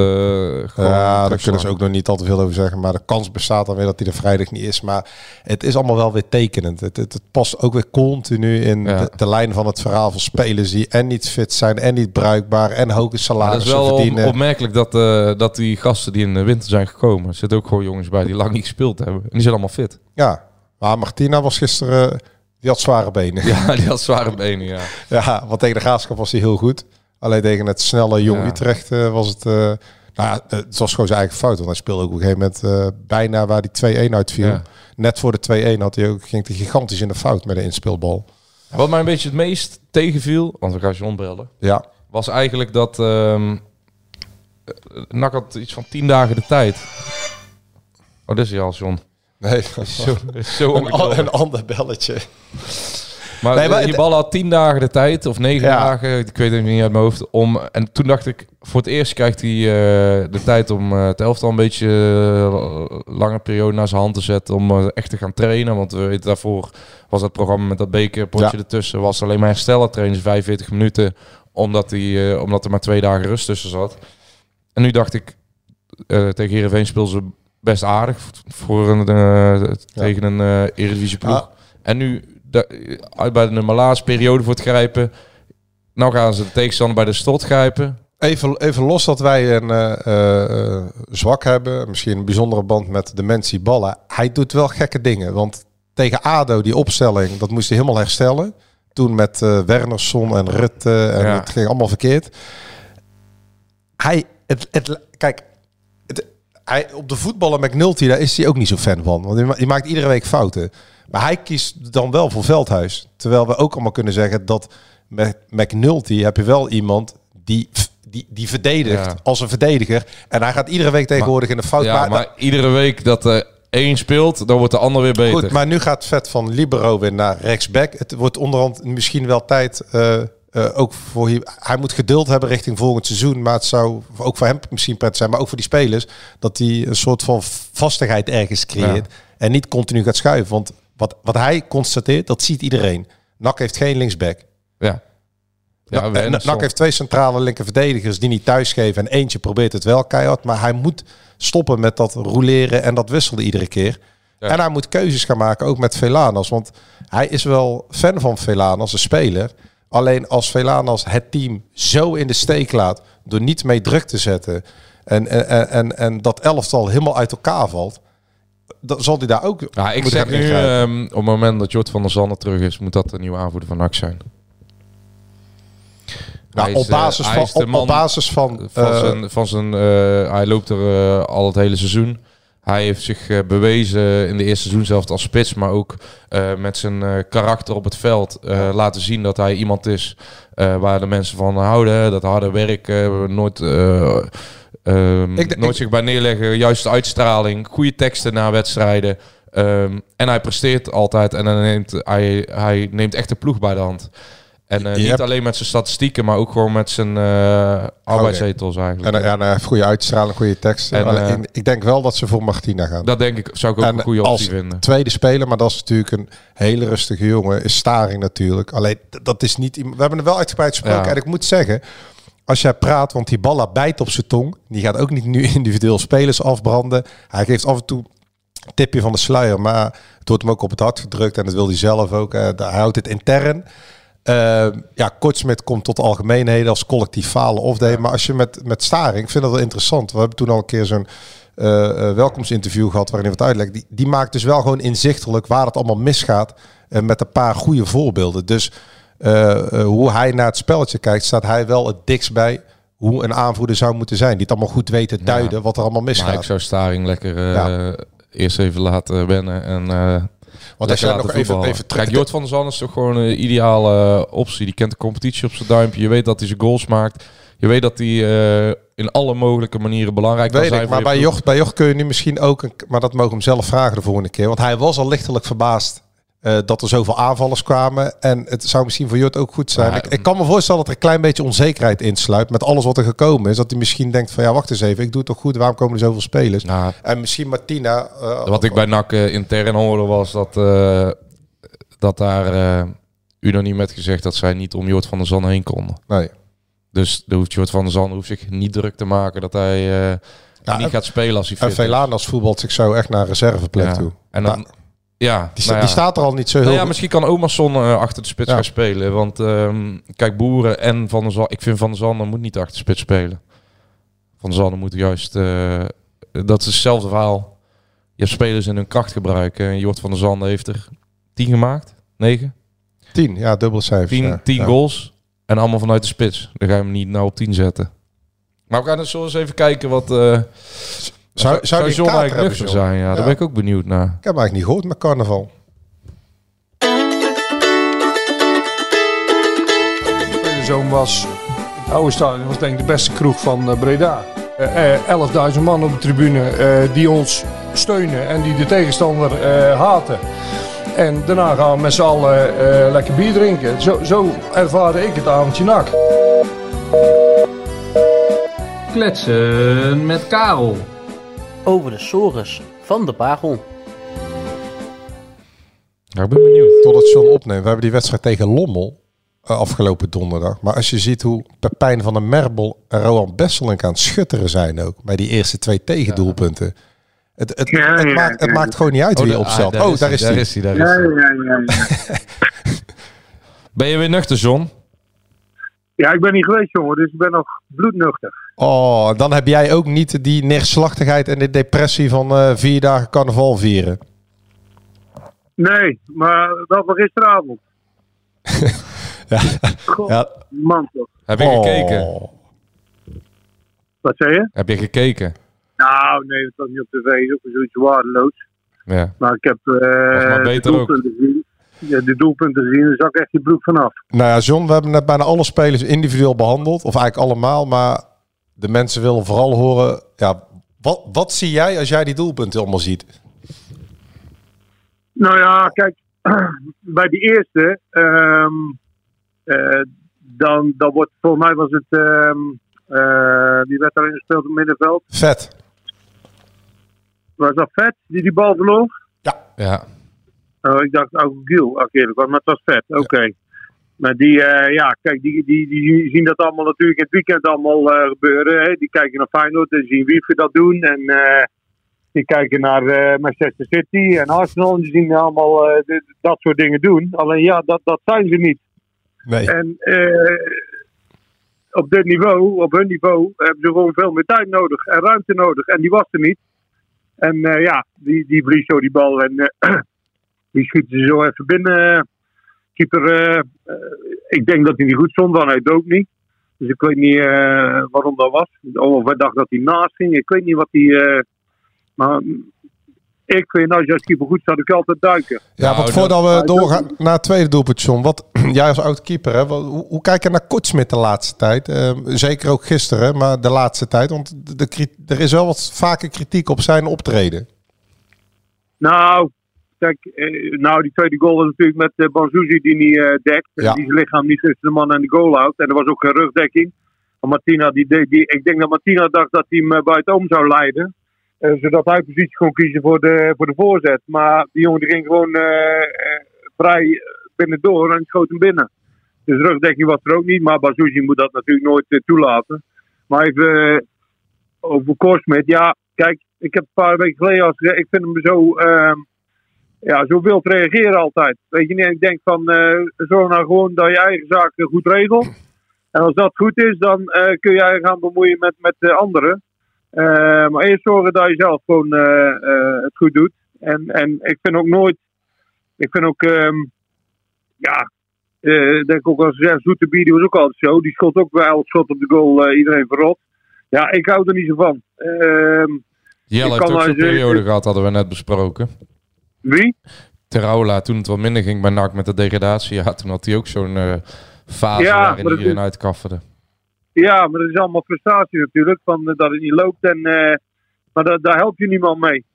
Ja, daar kunnen ze ook nog niet al te veel over zeggen. Maar de kans bestaat dan weer dat hij er vrijdag niet is. Maar het is allemaal wel weer tekenend. Het, het, het past ook weer continu in Ja. de, de lijn van het verhaal van spelers die en niet fit zijn en niet bruikbaar en hoge Maar het is salarissen wel op- verdienen. opmerkelijk dat, eh, dat die gasten die in de winter zijn gekomen, er zitten ook gewoon jongens bij die lang niet gespeeld hebben. En die zijn allemaal fit. Ja, Maar Martina was gisteren... Die had zware benen. Ja, die had zware benen, ja. Ja, want tegen de Graafschap was hij heel goed. Alleen tegen het snelle jong Ja. Utrecht eh, was het... eh, nou ja, het was gewoon zijn eigen fout. Want hij speelde ook op een gegeven moment eh, bijna waar die 2-1 uitviel. Ja. Net voor de 2-1 had hij ook, ging hij gigantisch in de fout met de inspeelbal. Wat mij een beetje het meest tegenviel, want we gaan John bellen, Ja, was eigenlijk dat ehm NAC had iets van tien dagen de tijd. Oh, dit is hij al, John. Nee. [LAUGHS] Zo, [LAUGHS] zo een, an- ongeduldig. een ander belletje. Maar, Nee, maar het- bal had tien dagen de tijd, of negen Ja. dagen, ik weet het niet uit mijn hoofd. Om, en toen dacht ik, voor het eerst krijgt hij eh, de tijd om eh, het elftal een beetje eh, lange periode naar zijn hand te zetten. Om eh, echt te gaan trainen. Want we weten daarvoor was dat programma met dat bekerpotje Ja. ertussen. Was alleen maar herstellen trainen, 45 minuten. Omdat, hij, eh, omdat er maar twee dagen rust tussen zat. En nu dacht ik, eh, tegen Heerenveen speelden ze best aardig. Voor een, eh, tegen een eh Eredivisie ploeg. Ah. En nu uit bij de nummer periode voor het grijpen. Nou gaan ze de tegenstander bij de stot grijpen. Even, even los dat wij een eh, zwak hebben, misschien een bijzondere band met Dementie Ballen. Hij doet wel gekke dingen. Want tegen ADO, die opstelling, dat moest hij helemaal herstellen. Toen met Wernersson en Rutte en Ja. het ging allemaal verkeerd. Hij, het, het, kijk, hij, op de voetballen McNulty, daar is hij ook niet zo fan van. Want die ma- die maakt iedere week fouten. Maar hij kiest dan wel voor Veldhuis. Terwijl we ook allemaal kunnen zeggen dat met McNulty heb je wel iemand die, die, die verdedigt Ja. als een verdediger. En hij gaat iedere week tegenwoordig in de fout. ja, maar, maar iedere week dat er één speelt, dan wordt de ander weer beter. Goed, maar nu gaat Vet van Libero weer naar rechtsback. Het wordt onderhand misschien wel tijd. eh, eh, ook voor hij moet geduld hebben richting volgend seizoen. Maar het zou ook voor hem misschien prettig zijn. Maar ook voor die spelers. Dat hij een soort van vastigheid ergens creëert. En niet continu gaat schuiven. Want wat, wat hij constateert, dat ziet iedereen. NAC heeft geen linksback. ja. Ja. NAC heeft twee centrale linker verdedigers die niet thuisgeven. En eentje probeert het wel keihard. Maar hij moet stoppen met dat roleren en dat wisselen iedere keer. Ja. En hij moet keuzes gaan maken, ook met Velanas. Want hij is wel fan van Velanas, een speler. Alleen als Velanas het team zo in de steek laat... door niet mee druk te zetten... en, en, en, en dat elftal helemaal uit elkaar valt... dan zal hij daar ook Ja, ik zeg nu, ehm, op het moment dat Jort van der Zanden terug is, moet dat de nieuwe aanvoerder van NAC zijn. Nou, is, op, eh, basis van, op, basis van... van eh, zijn, van zijn eh, hij loopt er al het hele seizoen. Hij heeft zich eh, bewezen in de eerste seizoen zelf als spits, maar ook eh, met zijn eh, karakter op het veld laten zien dat hij iemand is waar de mensen van houden. Dat harde werk, nooit, Ik d- nooit ik- zich bij neerleggen, juiste uitstraling, goede teksten na wedstrijden. Ehm, en hij presteert altijd en hij neemt, hij, hij neemt echt de ploeg bij de hand. En eh, niet hebt- alleen met zijn statistieken, maar ook gewoon met zijn eh arbeidsethos eigenlijk. En, eh, ja, nou, hij heeft goede uitstraling, goede teksten. En, ik, denk wel dat ze voor Martina gaan. Dat denk ik, zou ik ook En een goede optie vinden. tweede speler, maar dat is natuurlijk een hele rustige jongen, is Staring natuurlijk. Alleen, dat is niet... We hebben er wel uitgebreid gesproken. Ja. En ik moet zeggen, als jij praat, want die Balla bijt op zijn tong. Die gaat ook niet nu [LAUGHS] individueel spelers afbranden. Hij geeft af en toe een tipje van de sluier, maar het wordt hem ook op het hart gedrukt. En dat wil hij zelf ook. Hij houdt het intern. Eh, ja, Kortsmit komt tot algemeenheden als collectief falen of deed. Maar als je met, met Staring, ik vind dat wel interessant. We hebben toen al een keer zo'n eh, eh, welkomstinterview gehad waarin hij wat uitlegt. Die, die maakt dus wel gewoon inzichtelijk waar het allemaal misgaat. met een paar goede voorbeelden. Dus hoe hij naar het spelletje kijkt, staat hij wel het dikst bij hoe een aanvoerder zou moeten zijn. Die het allemaal goed weet te duiden wat er allemaal Maar misgaat. ik zou Staring lekker Ja. eerst even laten wennen. En, Want als laten nog even, even. Kijk, Jort van der Zanden is toch gewoon een ideale eh, optie. Die kent de competitie op zijn duimpje. Je weet dat hij zijn goals maakt. Je weet dat hij eh, in alle mogelijke manieren belangrijk kan Weet zijn. ik, voor maar je bij. Jocht, bij Jocht kun je nu misschien ook, een, maar dat mogen we hem zelf vragen de volgende keer. Want hij was al lichtelijk verbaasd eh, dat er zoveel aanvallers kwamen. En het zou misschien voor Jort ook goed zijn. Ik, ik kan me voorstellen dat er een klein beetje onzekerheid insluit met alles wat er gekomen is. Dat hij misschien denkt van ja, wacht eens even, ik doe het toch goed, waarom komen er zoveel spelers? Nou, En misschien Martina... eh, wat ik bij NAC eh, intern hoorde was dat, dat daar unaniem met gezegd dat zij niet om Jort van der Zanden heen konden. Nee. Dus de hoeft Jort van der Zanden hoeft zich niet druk te maken dat hij Ja, niet en- gaat spelen als hij En fit is. Velanas voetbalt zich zo echt naar reserveplek Ja. toe. En dan, ja, die, sta- nou ja. die staat er al niet zo heel Nou ja, goed. misschien kan Omerson eh, achter de spits Ja. gaan spelen. Want ehm, kijk, Boeren en Van der Zanden... Ik vind Van der Zanden moet niet achter de spits spelen. Van der Zanden moet juist... eh, dat is hetzelfde verhaal. Je hebt spelers in hun kracht gebruiken. En Jort van der Zanden heeft er 10 gemaakt. 9? 10, ja, dubbel cijfers. 10 ja. 10 Ja. goals. En allemaal vanuit de spits. Dan ga je hem niet nou op 10 zetten. Maar we gaan dus zo eens even kijken wat... eh Zou, zou, zou John eigenlijk nuchter zijn? Ja, daar ben ik ook benieuwd naar. Ik heb eigenlijk niet gehoord met carnaval. Zoon was, het oude stadion was denk ik de beste kroeg van eh, Breda. Eh, eh, 11.000 man op de tribune eh, die ons steunen en die de tegenstander eh, haten. En daarna gaan we met z'n allen eh, lekker bier drinken. Zo, zo ervaarde ik het avondje nak. Kletsen met Karel. Over de sores van de Pagel. Ja, ik ben benieuwd. Totdat John opneemt. We hebben die wedstrijd tegen Lommel eh, afgelopen donderdag. Maar als je ziet hoe Pepijn van der Merbel en Roland Besselink aan het schutteren zijn ook. Bij die eerste twee tegendoelpunten. Het, het, Ja, het, ja, maakt, het maakt gewoon niet uit Oh, wie je opstelt. ah, daar oh, daar is hij. Daar is hij, daar is Ja, hij. ja, ja, ja. [LAUGHS] Ben je weer nuchter, John? Ja, ik ben niet geweest, jongen, dus ik ben nog bloednuchter. Oh, dan heb jij ook niet die neerslachtigheid en de depressie van eh, vier dagen carnaval vieren. Nee, maar wel van gisteravond. [LAUGHS] Ja. God, Ja. man toch. Heb je Oh. gekeken? Wat zei je? Heb je gekeken? Nou, nee, het was niet op tv, ook zoiets waardeloos. Ja. Maar ik heb eh maar de beter ook. gezien. Ja, de doelpunten gezien, daar zak echt je broek vanaf. Nou ja, John, we hebben net bijna alle spelers individueel behandeld. Of eigenlijk allemaal. Maar de mensen willen vooral horen... Ja, wat, wat zie jij als jij die doelpunten allemaal ziet? Nou ja, kijk, [CLEARS THROAT] bij die eerste, ehm, eh, dan, dan wordt, volgens mij was het, ehm eh, wie werd daarin gespeeld op het middenveld? Vet. Was dat Vet, die die bal verloor? Ja. Oh, ik dacht ook Giel, als ik eerlijk was, maar het was Vet, oké. Maar die, eh, ja, kijk, die, die, die zien dat allemaal natuurlijk in het weekend allemaal eh, gebeuren. Hè? Die kijken naar Feyenoord en zien wie dat doen. En eh, die kijken naar Manchester City en Arsenal. En die zien allemaal dat soort dingen doen. Alleen ja, dat, dat zijn ze niet. Nee. En op dit niveau, op hun niveau, hebben ze gewoon veel meer tijd nodig en ruimte nodig. En die was er niet. En ja, die, die verliest zo die bal en die schieten ze zo even binnen. Keeper, eh, eh, ik denk dat hij niet goed stond, want hij het ook niet. Dus ik weet niet eh, waarom dat was. Of hij dacht dat hij naast ging. Ik weet niet wat hij. eh, maar ik vind, als je als keeper goed staat, je altijd duiken. Ja, want voordat we doorgaan naar het tweede doelpunt, John. Wat, [CLEARS THROAT] jij als oud keeper, hè, wat- hoe, hoe kijk je naar Kortsmit de laatste tijd? Ehm, zeker ook gisteren, maar de laatste tijd. Want de, er is wel wat vaker kritiek op zijn optreden. Nou, kijk, eh, nou, die tweede goal was natuurlijk met Banzuzi die niet eh, dekt. Ja. Die zijn lichaam niet tussen de man en de goal houdt. En er was ook geen rugdekking. Maar Martina, die, die, ik denk dat Martina dacht dat hij hem eh, buitenom zou leiden. Zodat hij positie kon kiezen voor de, voor de voorzet. Maar die jongen die ging gewoon eh, vrij binnendoor en schoot hem binnen. Dus rugdekking was er ook niet. Maar Banzuzi moet dat natuurlijk nooit toelaten. Maar even over Korsmit. Ja, kijk, ik heb een paar weken geleden al gezegd, ik vind hem zo, ehm, ja, zo wild reageren altijd. Weet je niet, ik denk van, eh zorg nou gewoon dat je eigen zaken goed regelt. En als dat goed is, dan eh, kun jij gaan bemoeien met, met de anderen. Eh, maar eerst zorgen dat je zelf gewoon het goed doet. En, en ik vind ook nooit, ik vind ook, ehm, ja, denk ook als zeggen, Zoetebier, die was ook altijd zo. Die schot ook wel elk schot op de goal, iedereen verrot. Ja, ik hou er niet zo van. Ehm, Jelle heeft ook maar zo'n periode gehad, hadden we net besproken. Wie? Teraula, toen het wat minder ging bij NAC met de degradatie. Ja, toen had hij ook zo'n eh, fase Ja, waarin dat iedereen is- uitkafferde. Ja, maar dat is allemaal frustratie natuurlijk, van, eh, dat het niet loopt. En, eh, maar da- daar help je niemand mee.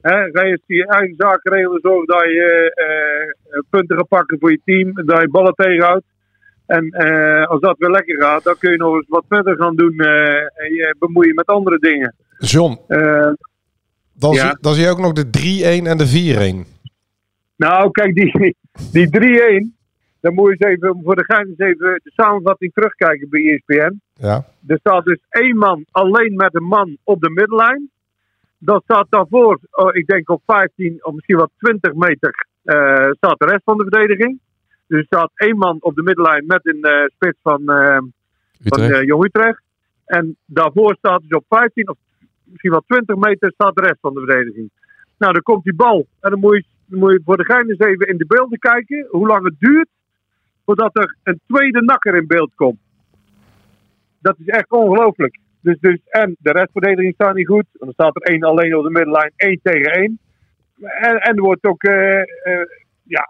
Hè? Ga je je eigen zaken regelen, zorg dat je eh, punten gaat pakken voor je team, dat je ballen tegenhoudt. En eh, als dat weer lekker gaat, dan kun je nog eens wat verder gaan doen eh, en je bemoeien met andere dingen. John, Eh, dan, Ja. zie, dan zie je ook nog de 3-1 en de 4-1. Nou, kijk, die, die 3-1, dan moet je eens even voor de gein eens even de samenvatting terugkijken bij ESPN. Ja. Er staat dus één man alleen met een man op de middenlijn. Dan staat daarvoor, oh, ik denk op 15 of misschien wel 20 meter, eh, staat de rest van de verdediging. Dus er staat één man op de middenlijn met een eh, spits van, eh van Utrecht. eh, Jong Utrecht. En daarvoor staat dus op 15 of misschien wel 20 meter staat de rest van de verdediging. Nou, dan komt die bal. En dan moet je, moet je voor de gein eens even in de beelden kijken. Hoe lang het duurt voordat er een tweede nakker in beeld komt. Dat is echt ongelooflijk. Dus, dus, en de restverdediging staat niet goed. Dan staat er één alleen op de middenlijn, één tegen één. En, en er wordt ook, eh, eh, ja,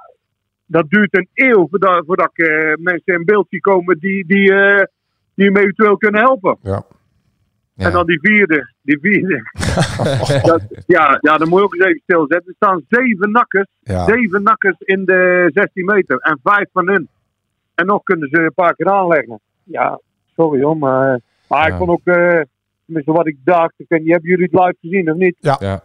dat duurt een eeuw voordat, eh, mensen in beeld zie komen die, die, die eventueel kunnen helpen. Ja. En dan die vierde. Die vierde. [LAUGHS] dat, ja, ja, dan moet je ook eens even stilzetten. Er staan zeven nakkers. Ja. Zeven nakkers in de 16 meter. En vijf van hun. En nog kunnen ze een paar keer aanleggen. Ja, sorry hoor. Maar, maar ik vond ook, eh, tenminste wat ik dacht. Ik weet hebben jullie het live gezien of niet? Ja. Ja.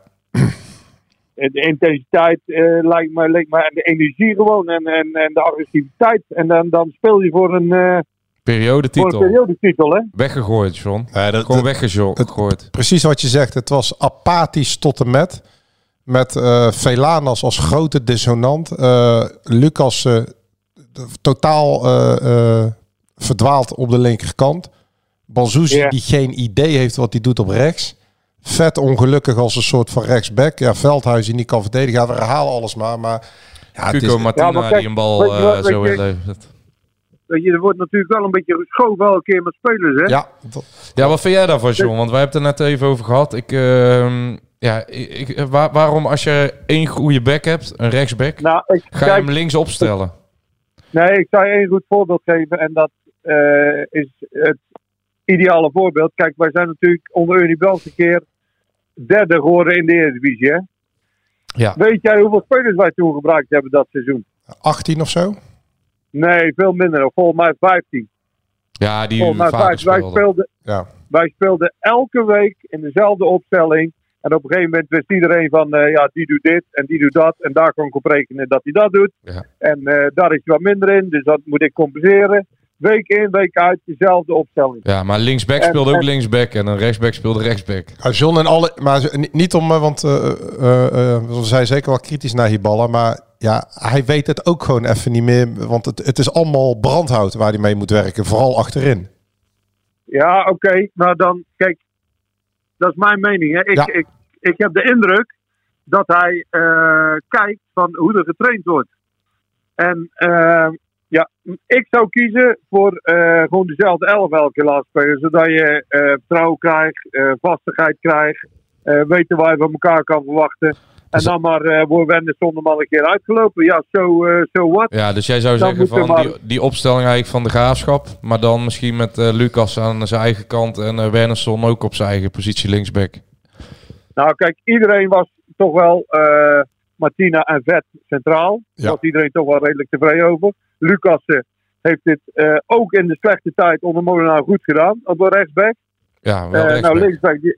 De intensiteit eh, lijkt me, lijkt me, en de energie gewoon. En, en, en de agressiviteit. En dan, dan speel je voor een, eh voor een Periodetitel. periodetitel, hè? Weggegooid, John. Ja, dat- Gewoon weggegooid. Precies wat je zegt. Het was apathisch tot en met. Met eh Velanas als grote dissonant. Eh, Lucas eh, totaal eh, eh, verdwaald op de linkerkant. Banzuzi Ja. die geen idee heeft wat hij doet op rechts. Vet ongelukkig als een soort van rechtsback. Ja, Veldhuis die niet kan verdedigen. Ja, we herhalen alles maar. Maar ja, het Cuco is, Martina Ja, maar kijk, die een bal eh, zo. Weet je, er wordt natuurlijk wel een beetje geschoven elke keer met spelers, hè? ja, dat- Ja, wat vind jij daarvan, John? Want wij hebben het er net even over gehad. Ik, ehm, ja, ik, waar- waarom als je één goede back hebt, een rechtsback, Nou, ik, ga je kijk, hem links opstellen? nee, ik zou je één goed voorbeeld geven. En dat eh, is het ideale voorbeeld. Kijk, wij zijn natuurlijk onder Ernie Bels een keer derde geworden in de Eredivisie, hè? Ja. Weet jij hoeveel spelers wij toen gebruikt hebben dat seizoen? 18 of zo. Nee, veel minder. Volgens mij 15. Ja, die Volgens mij vaker 15. Wij speelde. speelden, Ja. wij speelden elke week in dezelfde opstelling. En op een gegeven moment wist iedereen van, eh, ja, die doet dit en die doet dat. En daar kan ik op rekenen dat hij dat doet. Ja. En eh, daar is hij wat minder in, dus dat moet ik compenseren. Week in, week uit, dezelfde opstelling. Ja, maar linksback En- speelde ook en- linksback en een rechtsback speelde rechtsback. Ja, John en alle, maar niet om, eh, want eh, eh, eh, we zijn zeker wel kritisch naar Hiballa, maar ja, hij weet het ook gewoon even niet meer, want het, het is allemaal brandhout waar hij mee moet werken, vooral achterin. Ja, oké. Maar dan, kijk, dat is mijn mening. Hè. Ik, Ja. ik, ik heb de indruk dat hij eh, kijkt van hoe er getraind wordt. En eh, ja, ik zou kiezen voor eh, gewoon dezelfde elf elke keer laten spelen. Zodat je eh, vertrouwen krijgt, eh, vastigheid krijgt, weten waar je van elkaar kan verwachten. En Dus- dan maar uh, voor Wende zonder een keer uitgelopen. Ja, zo so what? Ja, dus jij zou Dan zeggen van maar- die, die opstelling eigenlijk van de graafschap, maar dan misschien met eh, Lucas aan zijn eigen kant en eh Wernersson ook op zijn eigen positie linksback. Nou, kijk, iedereen was toch wel Martina en Vet centraal. Daar Ja. was iedereen toch wel redelijk tevreden over. Lucas eh, heeft dit eh, ook in de slechte tijd onder Molenaar goed gedaan op de rechtsback. Ja, wel Eh, rechtsback. nou, linksback, die-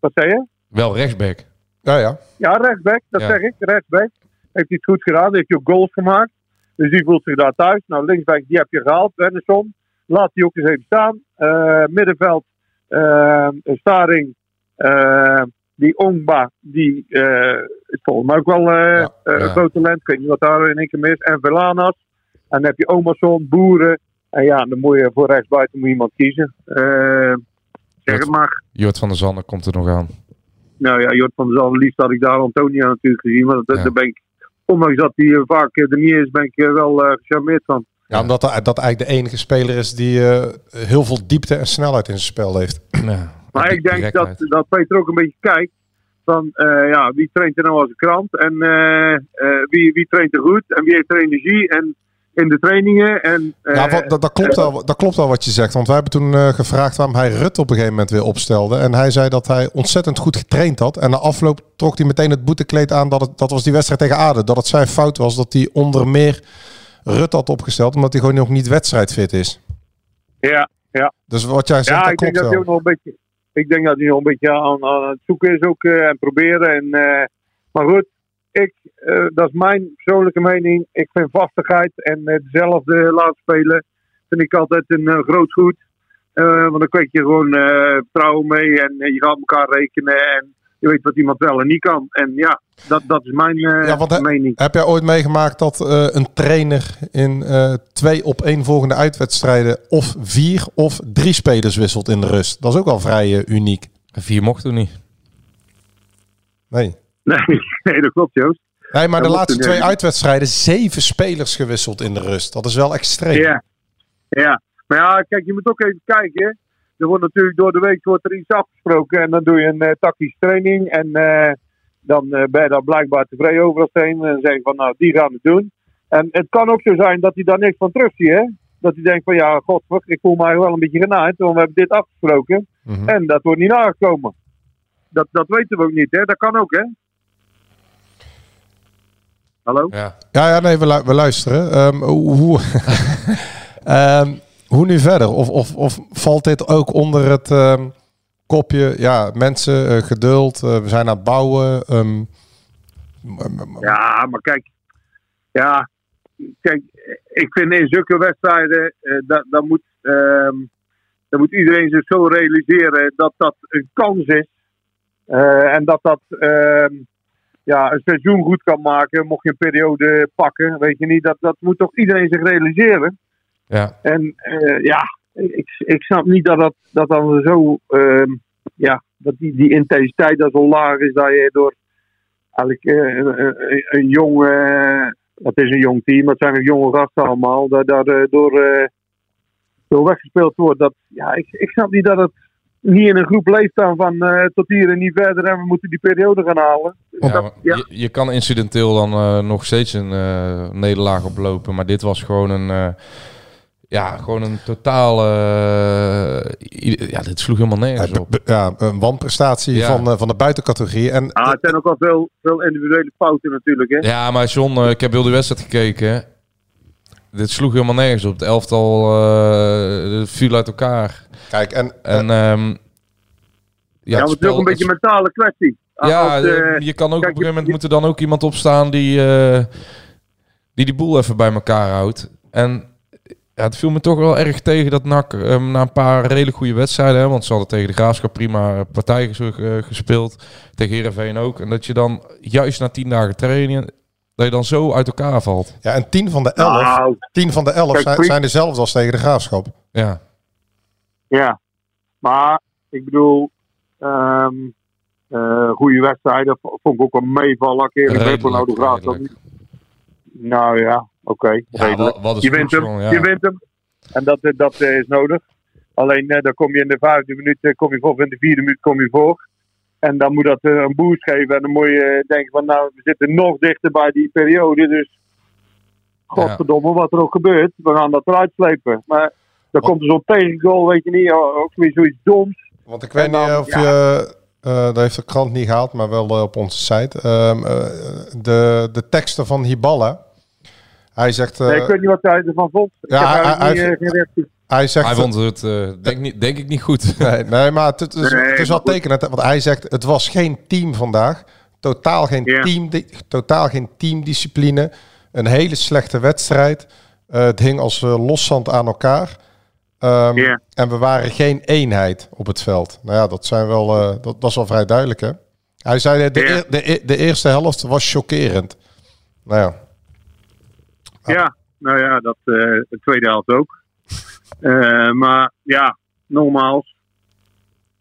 wat zei je? Wel rechtsback. Ja, ja. Ja, rechtsback, dat Ja. zeg ik. Rechtsback. Heeft hij het goed gedaan, heeft hij ook goals gemaakt. Dus die voelt zich daar thuis. Nou, linksback, die heb je gehaald, Wenderson. Laat die ook eens even staan. Eh, middenveld, Staring, eh, die Ongba, die eh, is volgens mij ook wel eh, Ja, ja. een groot talent. Ik weet niet wat daar in één keer mis. En Velanas. En dan heb je Omerson, Boeren. En ja, dan moet je voor rechtsbuiten moet je iemand kiezen. Eh, zeg het maar. Jort van der Zanden komt er nog aan. Nou ja, Jort van der Zalm, liefst had ik daar Antonia natuurlijk gezien. Maar dat, Ja. daar ben ik, ondanks dat hij eh, vaak eh, er niet is, ben ik wel eh, gecharmeerd van. Ja, omdat dat, dat eigenlijk de enige speler is die eh, heel veel diepte en snelheid in zijn spel heeft. Ja, Maar ik denk dat, dat Peter ook een beetje kijkt van eh, ja, wie traint er nou als een krant en eh, eh, wie, wie traint er goed en wie heeft er energie en in de trainingen. En, eh, Ja, wat, dat, dat, klopt wel, dat klopt wel wat je zegt. Want wij hebben toen eh, gevraagd waarom hij Rut op een gegeven moment weer opstelde. En hij zei dat hij ontzettend goed getraind had. En na afloop trok hij meteen het boetekleed aan. Dat, het, dat was die wedstrijd tegen Aden. Dat het zijn fout was dat hij onder meer Rut had opgesteld. Omdat hij gewoon nog niet wedstrijdfit is. ja, ja. Dus wat jij zegt, ja, dat ik denk dat hij ook nog een beetje. Ik denk dat hij nog een beetje aan, aan het zoeken is ook eh, en proberen. En, eh, maar goed, ik, eh, dat is mijn persoonlijke mening. Ik vind vastigheid en hetzelfde laten spelen vind ik altijd een eh, groot goed. Eh, want dan kweek je gewoon eh, vertrouwen mee en eh, je gaat elkaar rekenen en je weet wat iemand wel en niet kan. En ja, dat, dat is mijn eh, Ja, want he- mening. Heb jij ooit meegemaakt dat eh, een trainer in eh, twee op één volgende uitwedstrijden of vier of drie spelers wisselt in de rust? Dat is ook wel vrij eh, uniek. Vier mochten we niet. Nee. Nee, [LAUGHS] nee, dat klopt, Joost. Nee, maar Dat de laatste twee uitwedstrijden, zeven spelers gewisseld in de rust. Dat is wel extreem. Ja. ja. Maar ja, kijk, je moet ook even kijken. Er wordt natuurlijk door de week wordt er iets afgesproken. En dan doe je een eh, tactische training. En eh, dan eh, ben je daar blijkbaar tevreden over als. En dan zeg je van, nou, die gaan het doen. En het kan ook zo zijn dat hij daar niks van terugziet, hè. Dat hij denkt van, ja, god, ik voel mij wel een beetje genaaid. Want we hebben dit afgesproken. Mhm. En dat wordt niet nagekomen. Dat, dat weten we ook niet, hè. Dat kan ook, hè. Hallo? Ja. Ja, ja nee, we, lu- we luisteren. Ehm, hoe, hoe, [LAUGHS] Ehm, hoe nu verder? Of, of, of valt dit ook onder het ehm, kopje, ja, mensen, eh, geduld, eh, we zijn aan het bouwen. ehm, Ja, maar kijk. Ja, kijk, ik vind in zulke wedstrijden, eh, dat, dat, moet, ehm, dat moet iedereen zich zo realiseren dat dat een kans is. Eh, en dat dat ehm, ja, een seizoen goed kan maken, mocht je een periode pakken. Weet je niet, dat, dat moet toch iedereen zich realiseren. Ja. En eh, ja, ik, ik snap niet dat dat, dat dan zo, ehm, ja, dat die, die intensiteit dat zo laag is dat je door eigenlijk eh, een, een, jong, eh, het is een jong team, het zijn nog jonge gasten allemaal, dat daar eh, door, door weggespeeld wordt. Dat, ja, ik, ik snap niet dat het niet in een groep leeft dan van eh, tot hier en niet verder en we moeten die periode gaan halen. Dus Ja, dat- maar ja. Je, je kan incidenteel dan eh, nog steeds een eh, nederlaag oplopen. Maar dit was gewoon een... eh, ja, gewoon een totaal... i- ja, dit sloeg helemaal nergens op. Ja, een wanprestatie Ja. van, eh, van de buitencategorie. En Ah, het zijn ook al veel, veel individuele fouten natuurlijk. Hè? Ja, maar John, ik heb heel de wedstrijd gekeken. Dit sloeg helemaal nergens op. Het elftal eh, viel uit elkaar. Kijk, en... En... ehm, Ja, het is ook een beetje een mentale kwestie. Ja, Als, eh, eh, je kan ook kijk, op een gegeven moment moet er dan ook iemand opstaan die, eh, die die boel even bij elkaar houdt. En ja, het viel me toch wel erg tegen dat NAC eh, na een paar redelijk goede wedstrijden, hè, want ze hadden tegen de Graafschap prima partij ges- eh, gespeeld, tegen Heerenveen ook. En dat je dan juist na tien dagen training, dat je dan zo uit elkaar valt. Ja, en 10 van de 11, Nou, 10 van de 11 kijk, zijn, dezelfde als tegen de Graafschap. Ja. Ja, maar ik bedoel, ehm eh, goede wedstrijden vond ik ook. Een keer Redelijk, Beppel, nou de Graaf. redelijk. Nou ja, oké. Ja, redelijk. wat- wat is je wint hem, ja. je wint hem. En dat, eh, dat eh, is nodig. Alleen eh, dan kom je in de vijfde minuut kom je voor, of in de vierde minuut kom je voor. En dan moet dat eh, een boost geven. En dan moet je eh, denken van nou, we zitten nog dichter bij die periode. Dus godverdomme, wat er ook gebeurt. We gaan dat eruit slepen. Maar dan komt er zo'n tegengoal, weet je niet. Ook weer zoiets doms. Want ik weet dan, niet of ja. je, eh dat heeft de krant niet gehaald, maar wel op onze site, ehm, eh, de, de teksten van Hiballa. Hij zegt... Nee, ik weet niet wat hij ervan vond. Ja, ik heb hij- hij- niet. Hij zegt... Hij vond het, eh, denk, niet, denk ik, niet goed. [LAUGHS] Nee, nee maar het, het is, het is wel tekenend. Want hij zegt, het was geen team vandaag. Totaal geen, Ja. team, totaal geen teamdiscipline. Een hele slechte wedstrijd. Eh, het hing als eh, loszand aan elkaar. Ehm, Ja. En we waren geen eenheid op het veld. Nou ja, dat, zijn wel, eh, dat, dat is wel vrij duidelijk, hè? Hij zei, de, de, e- de eerste helft was chockerend. Nou ja. Ja, nou ja, dat eh, de tweede helft ook. Eh, maar ja, nogmaals.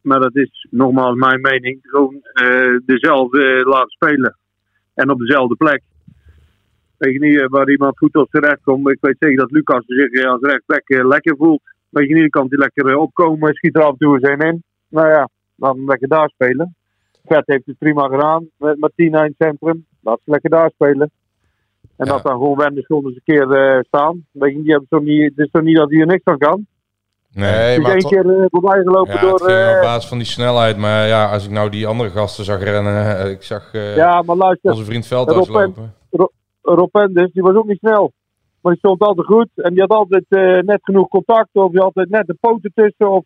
Maar dat is nogmaals mijn mening. Gewoon eh, dezelfde laten spelen. En op dezelfde plek. Weet je niet eh, waar iemand goed op terecht komt. Ik weet zeker dat Lucas zich eh, als rechtsback eh, lekker voelt. Weet je niet, kan hij lekker eh, opkomen. Schiet er af en toe eens een in. Nou ja, laat hem lekker daar spelen. Vet heeft het prima gedaan met Martina in het centrum. Laat ze lekker daar spelen. En Ja. dat dan gewoon Wenderschool eens een keer eh, staan. Weet je, die hebben toch niet, het is toch niet dat hij er niks aan kan. Nee. Maar één keer eh, voorbij gelopen Ja, door... eh, op basis van die snelheid. Maar ja, als ik nou die andere gasten zag rennen. eh, Ik zag eh, ja, maar luister, onze vriend Veldhuis Rob en- lopen. Rob Penders, die was ook niet snel. Maar die stond altijd goed. En die had altijd eh, net genoeg contact. Of die had altijd net de poten tussen. Of...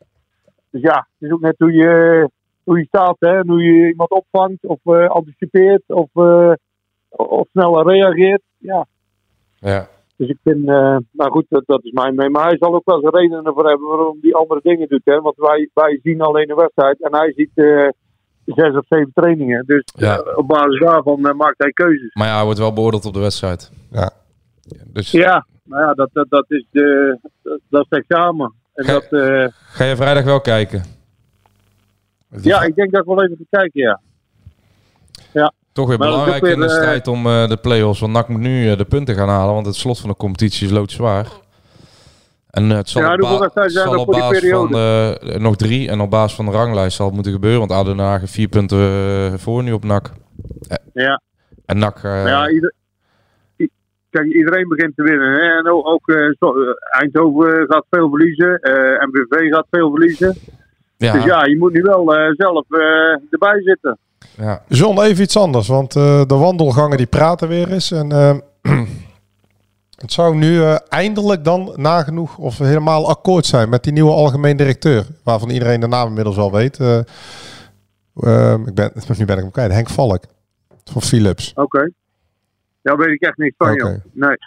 Dus ja, het is ook net hoe je, hoe je staat. Hè? En hoe je iemand opvangt. Of eh, anticipeert. Of, eh, of sneller reageert. Ja, Ja. Dus ik vind, eh, nou goed, dat, dat is mijn mening. Maar hij zal ook wel zijn redenen ervoor hebben waarom hij andere dingen doet. Hè? Want wij, wij zien alleen een wedstrijd en hij ziet eh, zes of zeven trainingen. Dus Ja. eh, op basis daarvan maakt hij keuzes. Maar ja, hij wordt wel beoordeeld op de wedstrijd. Ja. Dus Ja, nou ja, dat, dat, dat is de, dat, dat is het examen. En Ge- dat, eh, ga je vrijdag wel kijken? ja, ik denk dat ik wel even ga kijken, ja. Toch weer Maar belangrijk in de eh, strijd om eh, de play-offs. Want NAC moet nu eh, de punten gaan halen. Want het slot van de competitie is loodzwaar. En het zal Ja, op, ba- zal op basis van de, nog drie. En op basis van de ranglijst zal het moeten gebeuren. Want ADO Den Haag heeft vier punten voor nu op NAC. Ja. En NAC... ja, ieder, kijk, iedereen begint te winnen. Hè? En ook, Eindhoven gaat veel verliezen. eh MVV gaat veel verliezen. ja, Dus ja, je moet nu wel zelf erbij zitten. Ja. John, even iets anders. Want eh, de wandelgangen die praten weer eens. En eh, [CLEARS THROAT] het zou nu eh, eindelijk dan nagenoeg of helemaal akkoord zijn met die nieuwe algemeen directeur. Waarvan iedereen de naam inmiddels al weet. Eh, eh, ik ben, [LAUGHS] nu ben ik hem kwijt. Henk Valk. Van Philips. Oké. Daar weet ik echt niks van. Nee.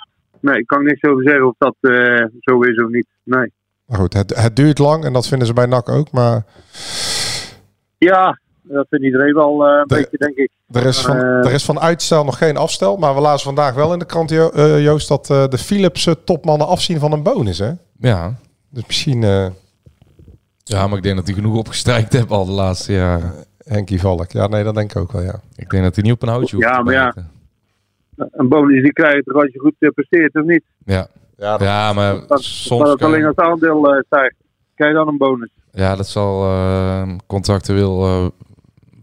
Nee, ik kan niks over zeggen of dat eh, zo is of niet. Nee. Maar goed, het, het duurt lang en dat vinden ze bij NAC ook. Maar Ja, dat vindt iedereen wel eh, een De- beetje, denk ik. er is, van, Eh, er is van uitstel nog geen afstel. Maar we lazen vandaag wel in de krant, Jo- eh, Joost, dat eh, de Philips eh, topmannen afzien van een bonus. Hè? ja. Dus misschien eh ja, maar ik denk dat hij genoeg opgestrijkt heeft al de laatste jaren. Henkie Valk. Ja, nee, dat denk ik ook wel, ja. Ik denk dat hij niet op een houtje hoeft Ja, te maar ja. Een bonus die krijg je toch als je goed presteert, of niet? Ja. Ja, Ja, maar Dat, maar soms... dat kan- alleen als het aandeel eh, stijgt. Krijg je dan een bonus. Ja, dat zal contractueel eh,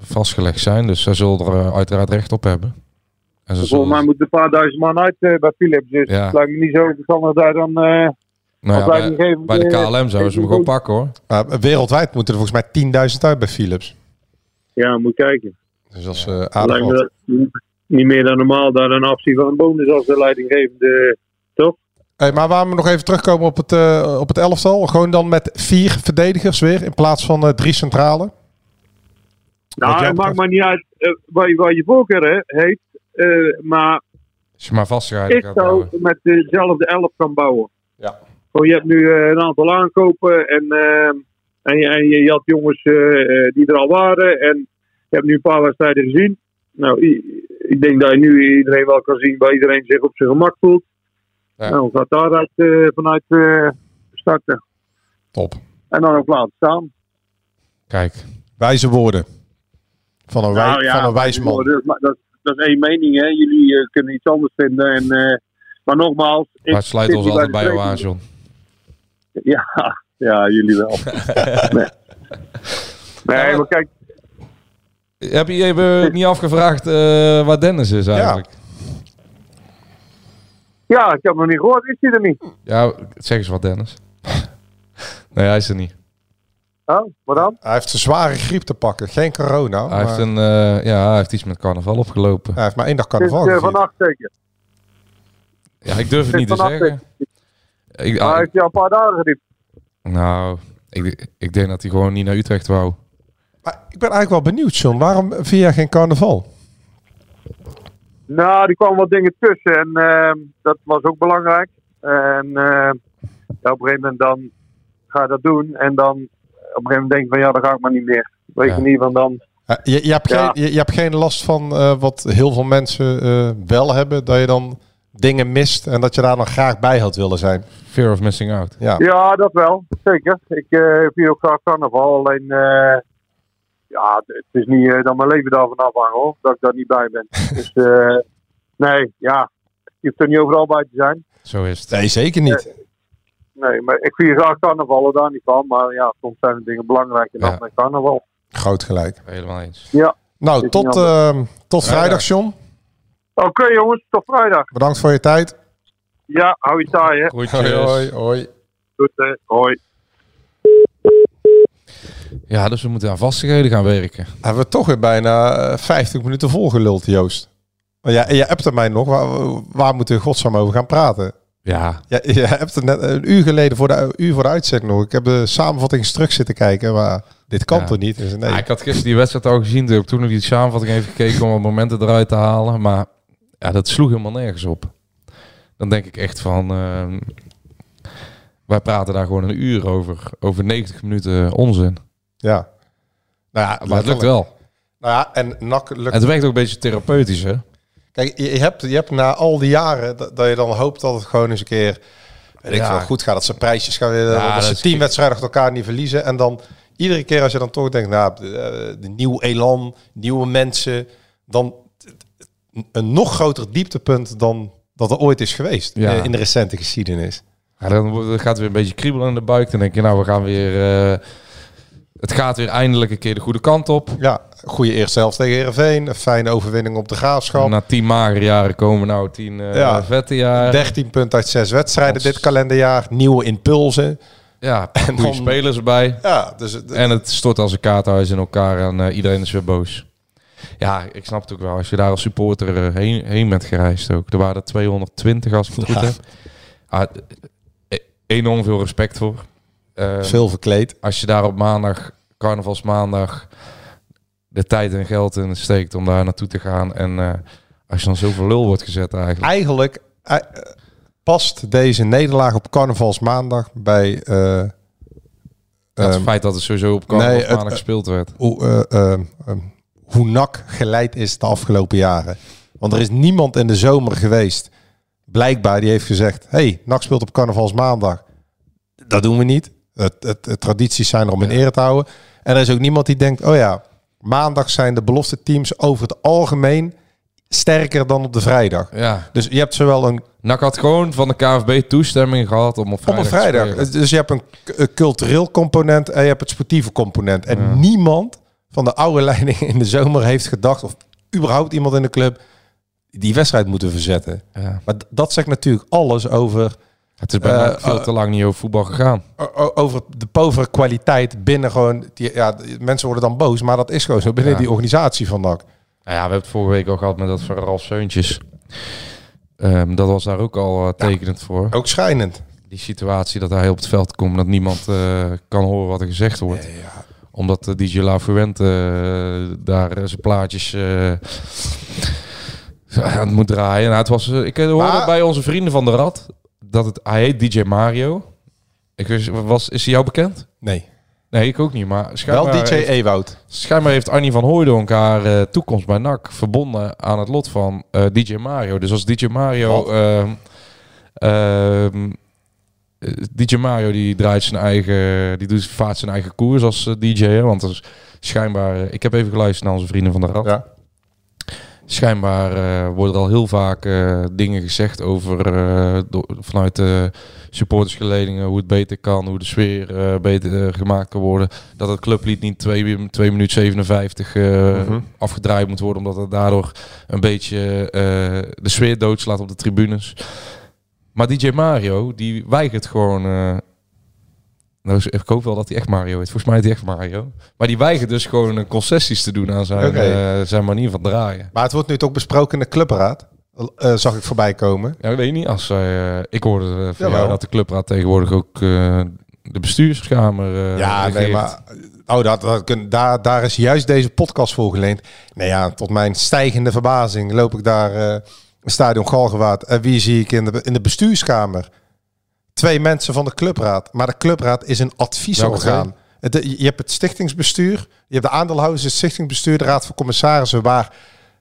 vastgelegd zijn. Dus zij zullen er eh, uiteraard recht op hebben. En ze Volgens mij moeten een paar duizend man uit eh, bij Philips. Dus Ja. het lijkt me niet zo verstandig daar dan... eh nou ja, als bij, de KLM zouden ze hem gewoon pakken hoor. Maar wereldwijd moeten er volgens mij 10.000 uit bij Philips. Ja, moet kijken. Dus eh, aardig wat. dat niet meer dan normaal daar een afzien van een bonus als de leidinggevende. Toch? Hey, maar waarom we nog even terugkomen op het, eh, op het elftal? Gewoon dan met vier verdedigers weer in plaats van drie centrale. Nou, het maakt maar niet uit eh, waar, je, waar je voorkeur heeft. eh, maar Als je maar ik zou met dezelfde elf gaan bouwen. Ja. Gewoon, je hebt nu eh, een aantal aankopen en, eh, en, je, en je, had jongens die er al waren. En je hebt nu een paar wedstrijden gezien. Nou, ik denk dat je nu iedereen wel kan zien waar iedereen zich op zijn gemak voelt. Ja. Nou, gaat daaruit vanuit starten. Top. En dan ook laten staan. Kijk, Wijze woorden. Van een, wij, Nou ja, van een wijs man. Dat, is- dat, dat is één mening, hè. Jullie eh, kunnen iets anders vinden. En, eh, maar nogmaals... ik maar sluit zit ons altijd bij jou aan. John. [LAUGHS] Ja, ja, jullie wel. [LAUGHS] nee. nee, maar kijk, Heb je even niet afgevraagd eh, waar Dennis is eigenlijk? ja, ik heb nog niet gehoord. Is hij er niet? Ja, zeg eens wat Dennis. [LAUGHS] nee, hij is er niet. Oh, wat dan? Hij heeft een zware griep te pakken. Geen corona. Hij heeft, een, eh, ja, hij heeft iets met carnaval opgelopen. hij heeft maar één dag carnaval eh, gevierd. vannacht zeker. Ja, ik durf het niet te zeggen. Ik, Maar ah, hij heeft hij al een paar dagen griep. nou, ik, ik denk dat hij gewoon niet naar Utrecht wou. Maar ik ben eigenlijk wel benieuwd, John. Waarom vier jij geen carnaval? Nou, er kwamen wat dingen tussen. En ehm, dat was ook belangrijk. En ehm, ja, op een gegeven moment dan ga je dat doen. En dan een gegeven moment denk je van ja, dan ga ik maar niet meer. Weet Ja. je niet, van dan... Eh, je, je, hebt Ja. geen, je, je hebt geen last van eh, wat heel veel mensen eh, wel hebben. Dat je dan dingen mist en dat je daar dan graag bij had willen zijn. Fear of missing out. Ja. Ja, dat wel. Zeker. Ik eh vier ook graag carnaval. Alleen, eh, ja, het is niet eh, dat mijn leven daarvan afhangt hoor. Dat ik daar niet bij ben. [LAUGHS] dus eh, nee, ja. Je hoeft er niet overal bij te zijn. Zo is het. Nee, zeker niet. Nee, maar ik vier graag carnaval, daar niet van. Maar ja, soms zijn er dingen belangrijker dan Ja. mijn carnaval. Groot gelijk. Helemaal eens. Ja. Nou, tot, niet eh, tot Vrijdag. John. Oké jongens, tot vrijdag. Bedankt voor je tijd. Ja, hou je taai hè. Hoi, hoi, hoi. Goed, hè. hoi. Ja, dus we moeten aan vastigheden gaan werken. Hebben we toch weer bijna eh, 50 minuten volgeluld, Joost. Maar ja, en je hebt er mij nog. Waar, waar moeten we godsnaam over gaan praten? Ja, Ja, je hebt er net een uur geleden voor de, uur voor de uitzending nog. Ik heb de samenvatting terug zitten kijken, maar dit kan Ja. toch niet? Dus nee. Ja, ik had gisteren die wedstrijd al gezien. Toen heb ik toen nog die samenvatting even gekeken om wat momenten eruit te halen. Maar ja, dat sloeg helemaal nergens op. Dan denk ik echt van... ehm, wij praten daar gewoon een uur over. Over 90 minuten onzin. Ja. Nou ja, Maar het lukt wel. Nou ja, en NAC lukt... En het werkt ook een beetje therapeutisch, hè? Kijk, je, hebt, je hebt na al die jaren dat, dat je dan hoopt dat het gewoon eens een keer weet ik Ja. veel, goed gaat. Dat ze prijsjes gaan winnen. Ja, dat, ze is- tien wedstrijden achter elkaar niet verliezen. En dan iedere keer als je dan toch denkt, nou, de, de nieuw elan, nieuwe mensen. Dan een nog groter dieptepunt dan dat er ooit is geweest Ja. eh, in de recente geschiedenis. Ja, dan gaat weer een beetje kriebelen in de buik. Dan denk je, nou, we gaan weer... eh, het gaat weer eindelijk een keer de goede kant op. Ja, goede eerste helft tegen Heerenveen. Een fijne overwinning op de Graafschap. Na tien magere jaren komen nou tien Ja. vette jaren. 13 punten uit 6 wedstrijden dit kalenderjaar. Nieuwe impulsen. Ja, En goede spelers erbij. Ja, dus het- En het stort als een kaarthuis in elkaar en eh, iedereen is weer boos. Ja, ik snap het ook wel. Als je daar als supporter eh, heen, heen bent gereisd ook. Er waren er 220 als ik het Ja. goed heb. Ah, eh, enorm veel respect voor. Eh, veel verkleed. Als je daar op maandag, carnavalsmaandag, de tijd en geld in steekt om daar naartoe te gaan. En eh, als je dan zoveel lul wordt gezet eigenlijk. Eigenlijk eh, past deze nederlaag op carnavalsmaandag bij... eh, het ehm, feit dat het sowieso op nee, carnavalsmaandag het- gespeeld werd. hoe, eh, eh, eh, hoe NAC geleid is de afgelopen jaren. Want er is niemand in de zomer geweest, blijkbaar, die heeft gezegd... hey, NAC speelt op carnavalsmaandag. Dat doen we niet. Het, het, het tradities zijn er om in ere te houden. En er is ook niemand die denkt... oh ja, maandag zijn de belofte teams over het algemeen sterker dan op de vrijdag. Ja. Dus je hebt zowel een NAC had gewoon van de KVB toestemming gehad om op op vrijdag een te vrijdag. Dus je hebt een een cultureel component en je hebt het sportieve component. En Ja. niemand van de oude leiding in de zomer heeft gedacht, of überhaupt iemand in de club, die wedstrijd moeten verzetten. Ja. Maar dat zegt natuurlijk alles over, Het is bijna Eh, veel eh, te lang niet over voetbal gegaan. over de povere kwaliteit binnen gewoon. Die, ja, mensen worden dan boos, maar dat is gewoon zo binnen Ja. die organisatie van NAC. Nou ja, we hebben het vorige week al gehad met dat van Ralf Seuntjes. Ehm, dat was daar ook al eh, tekenend voor. Ook schijnend. Die situatie dat hij op het veld komt, dat niemand kan horen wat er gezegd wordt. Omdat de DJ La Fuente daar zijn plaatjes aan het moet draaien. Nou, het was, ik hoorde Maar- bij onze vrienden van de Rad dat het, hij heet DJ Mario. Ik wist, was, is hij jou bekend? Nee. Nee, ik ook niet. Maar Wel schijnbaar DJ heeft- Ewoud. Schijnbaar heeft Annie van Hooijdonk haar eh, toekomst bij NAC verbonden aan het lot van eh, DJ Mario. Dus als DJ Mario... Wat? ehm, ehm, eh, DJ Mario die draait zijn eigen... Die doet vaart zijn eigen koers als DJ. Hè? Want is schijnbaar... ik heb even geluisterd naar onze vrienden van de Rad. Ja. Schijnbaar eh, worden er al heel vaak eh, dingen gezegd over eh, door- vanuit de supportersgeledingen hoe het beter kan, hoe de sfeer beter gemaakt kan worden. Dat het clublied niet 2 minuten 57 eh, Mhm. afgedraaid moet worden, omdat het daardoor een beetje de sfeer doodslaat op de tribunes. Maar DJ Mario, die weigert gewoon. Nou, ik hoop wel dat hij echt Mario heet. Volgens mij heet hij echt Mario. Maar die weigert dus gewoon concessies te doen aan zijn, eh, zijn manier van draaien. Maar het wordt nu toch besproken in de clubraad. Eh, zag ik voorbij komen. Ja, ik weet niet. Als eh, ik hoorde van jou dat de clubraad tegenwoordig ook de bestuurskamer. Ja, nee, maar oh, dat, dat, daar, daar is juist deze podcast voor geleend. Nou ja, tot mijn stijgende verbazing loop ik daar stadion Galgenwaard. En wie zie ik in de, in de bestuurskamer? Twee mensen van de clubraad. Maar de clubraad is een adviesorgaan. Het- Je hebt het stichtingsbestuur, je hebt de aandeelhouders, het stichtingsbestuur, de raad van commissarissen, waar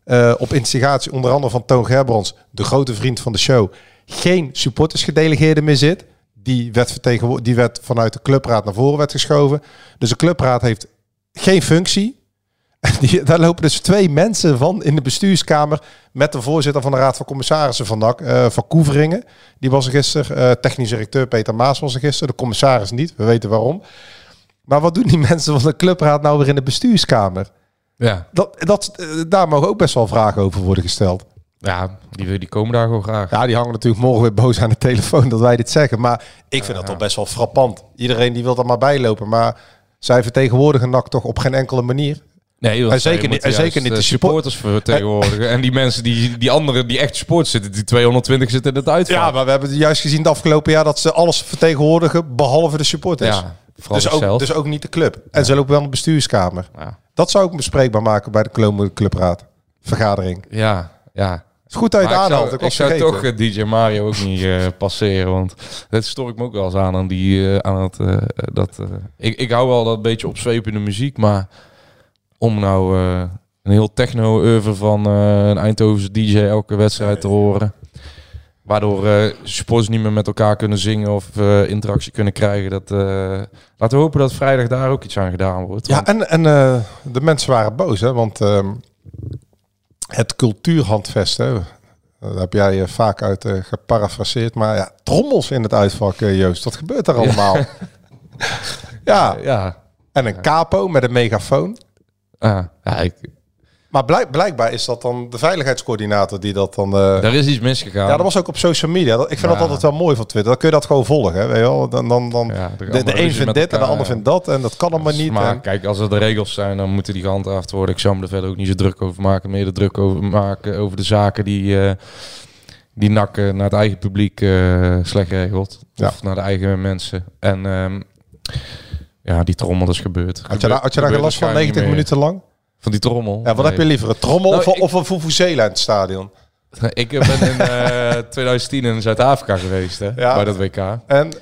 eh, op instigatie onder andere van Toon Gerbrands, de grote vriend van de show, geen supportersgedelegeerde meer zit. Die werd, vertegenwo- die werd vanuit de clubraad naar voren werd geschoven. Dus de clubraad heeft geen functie. [LAUGHS] Die, daar lopen dus twee mensen van in de bestuurskamer met de voorzitter van de Raad van Commissarissen van NAC, eh, van Koeveringen. Die was er gisteren. technisch directeur Peter Maas was er gisteren. De commissaris niet. We weten waarom. Maar wat doen die [LAUGHS] mensen van de clubraad nou weer in de bestuurskamer? Ja, Dat, dat, eh, daar mogen ook best wel vragen over worden gesteld. ja die, die komen daar gewoon graag. Ja, die hangen natuurlijk morgen weer boos aan de telefoon dat wij dit zeggen. Maar ik vind dat toch best wel frappant. Iedereen die wil er maar bijlopen. Maar zij vertegenwoordigen NAC toch op geen enkele manier. Nee, En zeker niet- en zeker niet eh, de support- supporters vertegenwoordigen. en die mensen, die, die anderen die echt sport zitten, die 220 zitten in het uitvak. Ja, maar we hebben juist gezien het afgelopen jaar dat ze alles vertegenwoordigen behalve de supporters. Ja, dus, ook, dus ook niet de club. En ze lopen wel in de bestuurskamer. Ja. Dat zou ik bespreekbaar maken bij de clubraad. Vergadering. Ja, ja. is goed dat je het ik zou, Ik toch eh, DJ Mario ook niet eh, passeren, want dat stoor ik me ook wel eens aan aan die eh, aan het eh, dat. eh, ik, ik hou wel dat beetje opzwepende muziek, maar om nou eh, een heel techno oeuvre van eh, een Eindhovense DJ elke wedstrijd te horen, waardoor eh supporters niet meer met elkaar kunnen zingen of interactie kunnen krijgen, dat laten we hopen dat vrijdag daar ook iets aan gedaan wordt. Ja, want- en, en de mensen waren boos, hè? Want ehm, het cultuurhandvest. Hè? Daar heb jij vaak uit geparafraseerd. Maar ja, trommels in het uitvak, Joost. Wat gebeurt er allemaal? [LAUGHS] ja. ja. En een capo met een megafoon. Ah, ja, ik, Maar blijk- blijkbaar is dat dan de veiligheidscoördinator die dat dan... eh, daar is iets misgegaan. ja, dat was ook op social media. Ik vind dat altijd wel mooi van Twitter. Dan kun je dat gewoon volgen. Hè? Weet je wel? Dan, dan, dan, Ja, de, er een vindt dit en de ander vindt dat. En dat kan allemaal niet. Maar En- kijk, als er de regels zijn, dan moeten die gehandhaafd worden. Ik zou me er verder ook niet zo druk over maken. Meer de druk over maken over de zaken die, eh die NAC eh, naar het eigen publiek eh, slecht regelt. Ja. Of naar de eigen mensen. En ehm, ja, die trommel is gebeurd. Had je daar, had je daar geen last van 90 minuten lang? Van die trommel? Ja, wat Nee. heb je liever? Een trommel Nou, of, ik- of een Vuvuzela in het stadion? [LAUGHS] Ik ben in eh [LAUGHS] 2010 in Zuid-Afrika geweest, hè, Ja. bij dat WK. En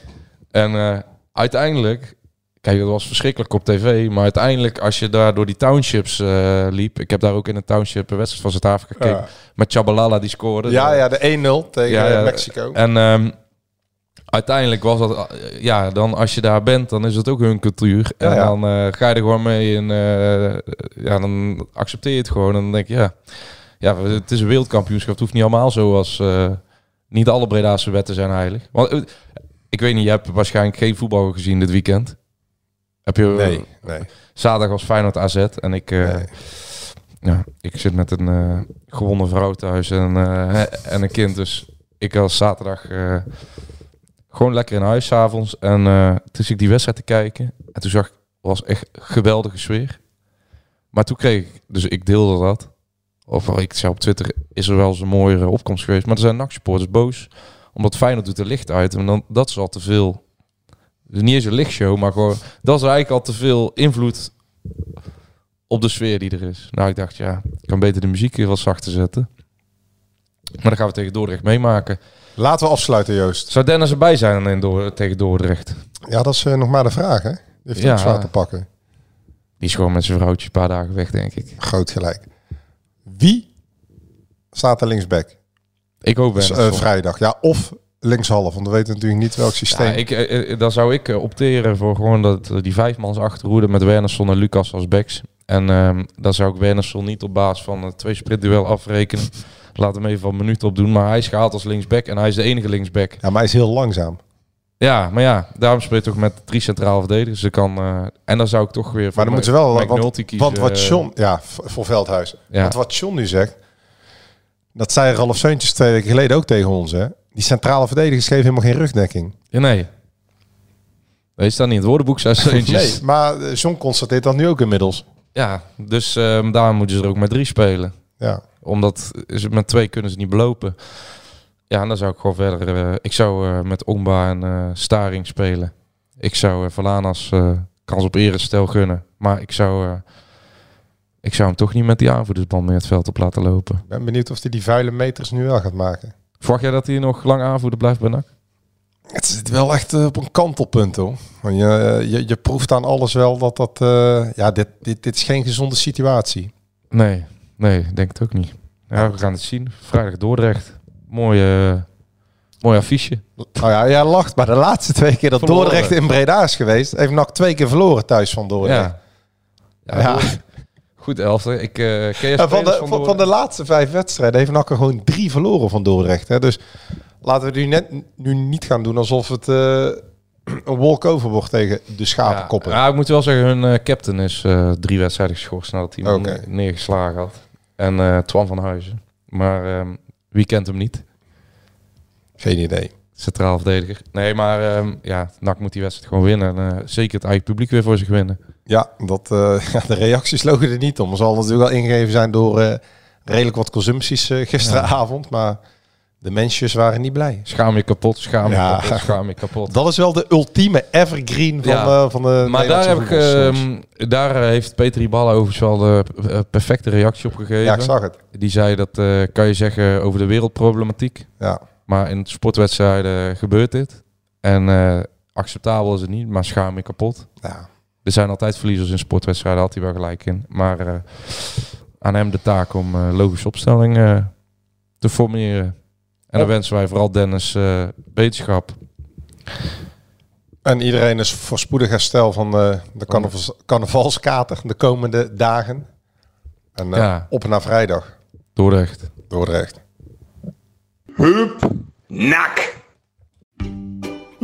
En eh, uiteindelijk, kijk, dat was verschrikkelijk op tv, maar uiteindelijk als je daar door die townships eh, liep, ik heb daar ook in een township een wedstrijd van Zuid-Afrika gekeken, Ja. met Chabalala die scoorde. ja, ja, de 1-0 tegen Ja, ja. Mexico. En ehm, uiteindelijk was dat, ja, dan als je daar bent, dan is het ook hun cultuur. En ja. dan eh, ga je er gewoon mee en eh, ja, dan accepteer je het gewoon. En dan denk je, ja, ja, het is een wereldkampioenschap. Het hoeft niet allemaal zo als, eh, niet alle Bredaanse wetten zijn heilig. Want ik weet niet, je hebt waarschijnlijk geen voetbal gezien dit weekend. Heb je, Nee, nee. Zaterdag was Feyenoord AZ en ik, Nee. ja, ik zit met een gewonnen vrouw thuis en, en een kind. Dus ik was zaterdag gewoon lekker in huis avonds. En eh, toen zit ik die wedstrijd te kijken. En toen zag ik, was echt geweldige sfeer. Maar toen kreeg ik, dus ik deelde dat. Of ik zei op Twitter, is er wel eens een mooiere opkomst geweest. Maar er zijn NAC-supporters boos. Omdat Feyenoord doet er licht uit. En dan, dat is al te veel. Dus niet eens een lichtshow, maar gewoon... Dat is eigenlijk al te veel invloed op de sfeer die er is. Nou, ik dacht, ja, ik kan beter de muziek weer wat zachter zetten. Maar dan gaan we tegen Dordrecht meemaken. Laten we afsluiten, Joost. Zou Dennis erbij zijn in tegen Dordrecht? Ja, dat is eh, nog maar de vraag, hè? Die heeft Ja. zwaar te pakken. Die is gewoon met zijn vrouwtje een paar dagen weg, denk ik. Groot gelijk. Wie staat er linksback? Ik hoop Dus, eh, vrijdag. Ja, of linkshalf. Want we weten natuurlijk niet welk systeem. Ja, ik, eh, dan zou ik opteren voor gewoon dat die vijfmans achterhoede met Wernersson en Lucas als backs. En ehm dan zou ik Wernersson niet op basis van een twee sprintduel afrekenen. Laat hem even een minuut opdoen. Maar hij is gehaald als linksback en hij is de enige linksback. Ja, maar hij is heel langzaam. Ja, maar ja, daarom speelt hij toch met drie centraal verdedigers. Dus kan, eh, en dan zou ik toch weer voor Maar dan moeten ze wel... Want, McNulty kiezen. want wat eh, John... Ja, voor Veldhuizen. Ja. Want wat John nu zegt... Dat zei Ralf Seuntjes twee weken geleden ook tegen ons, hè? Die centrale verdedigers geven helemaal geen rugdekking. Ja, nee. Nee, staat niet in het woordenboek, zei Seuntjes. Nee, [LAUGHS] maar eh, John constateert dat nu ook inmiddels. Ja, dus ehm daar moeten ze er ook met drie spelen. Ja. Omdat ze met twee kunnen ze niet belopen. Ja, en dan zou ik gewoon verder... eh, ik zou eh, met Ongba en eh, Staring spelen. Ik zou uh, Valanas eh, kans op erenstel gunnen. Maar ik zou... eh, ik zou hem toch niet met die aanvoerdersband meer het veld op laten lopen. Ik ben benieuwd of hij die vuile meters nu wel gaat maken. Verwacht jij dat hij nog lang aanvoerder blijft bij NAC? Het zit wel echt op een kantelpunt, hoor. Want je, je, je proeft aan alles wel dat dat... eh, ja, dit, dit, dit is geen gezonde situatie. Nee, nee, denk het ook niet. Ja, we gaan het zien. Vrijdag Dordrecht. Mooie, mooi affiche. Nou ja, jij lacht, maar de laatste twee keer dat Verloren. Dordrecht in Breda is geweest... heeft NAC twee keer verloren thuis van Dordrecht. Ja. Ja, Goed elftal. Ik eh van, spelers de, van van, van de laatste vijf wedstrijden heeft NAC er gewoon drie verloren van Dordrecht. Hè? Dus laten we nu, net, nu niet gaan doen alsof het eh, een walkover wordt tegen de schapenkoppen. Ja, ik moet wel zeggen, hun eh, captain is drie wedstrijden geschorst nadat hij ne- neergeslagen had. En eh Twan van Huizen. Maar ehm, wie kent hem niet? Geen idee. Centraal verdediger. Nee, maar ehm, ja, NAC moet die wedstrijd gewoon winnen. En, eh, zeker het eigen publiek weer voor zich winnen. Ja, dat, eh, [LAUGHS] de reacties logen er niet om. Er zal natuurlijk wel ingegeven zijn door redelijk wat consumpties gisteravond. Maar de mensjes waren niet blij. Schaam je kapot, schaam je Ja. kapot, schaam je kapot. Dat is wel de ultieme evergreen van, Ja. eh, van de Maar daar, heb ik, ehm, daar eh, heeft Peter Iballa overigens wel de eh, perfecte reactie op gegeven. Ja, ik zag het. Die zei dat kan je zeggen over de wereldproblematiek. Ja. Maar in sportwedstrijden gebeurt dit. En acceptabel is het niet, maar schaam je kapot. Ja. Er zijn altijd verliezers in sportwedstrijden, had hij wel gelijk in. Maar aan hem de taak om logische opstelling eh, te formeren. En dan wensen wij vooral Dennis eh beterschap. En iedereen is voorspoedig herstel van de, de carnavals- carnavalskater de komende dagen. En eh, Ja. op naar vrijdag. Dordrecht. Dordrecht. Hup, nak.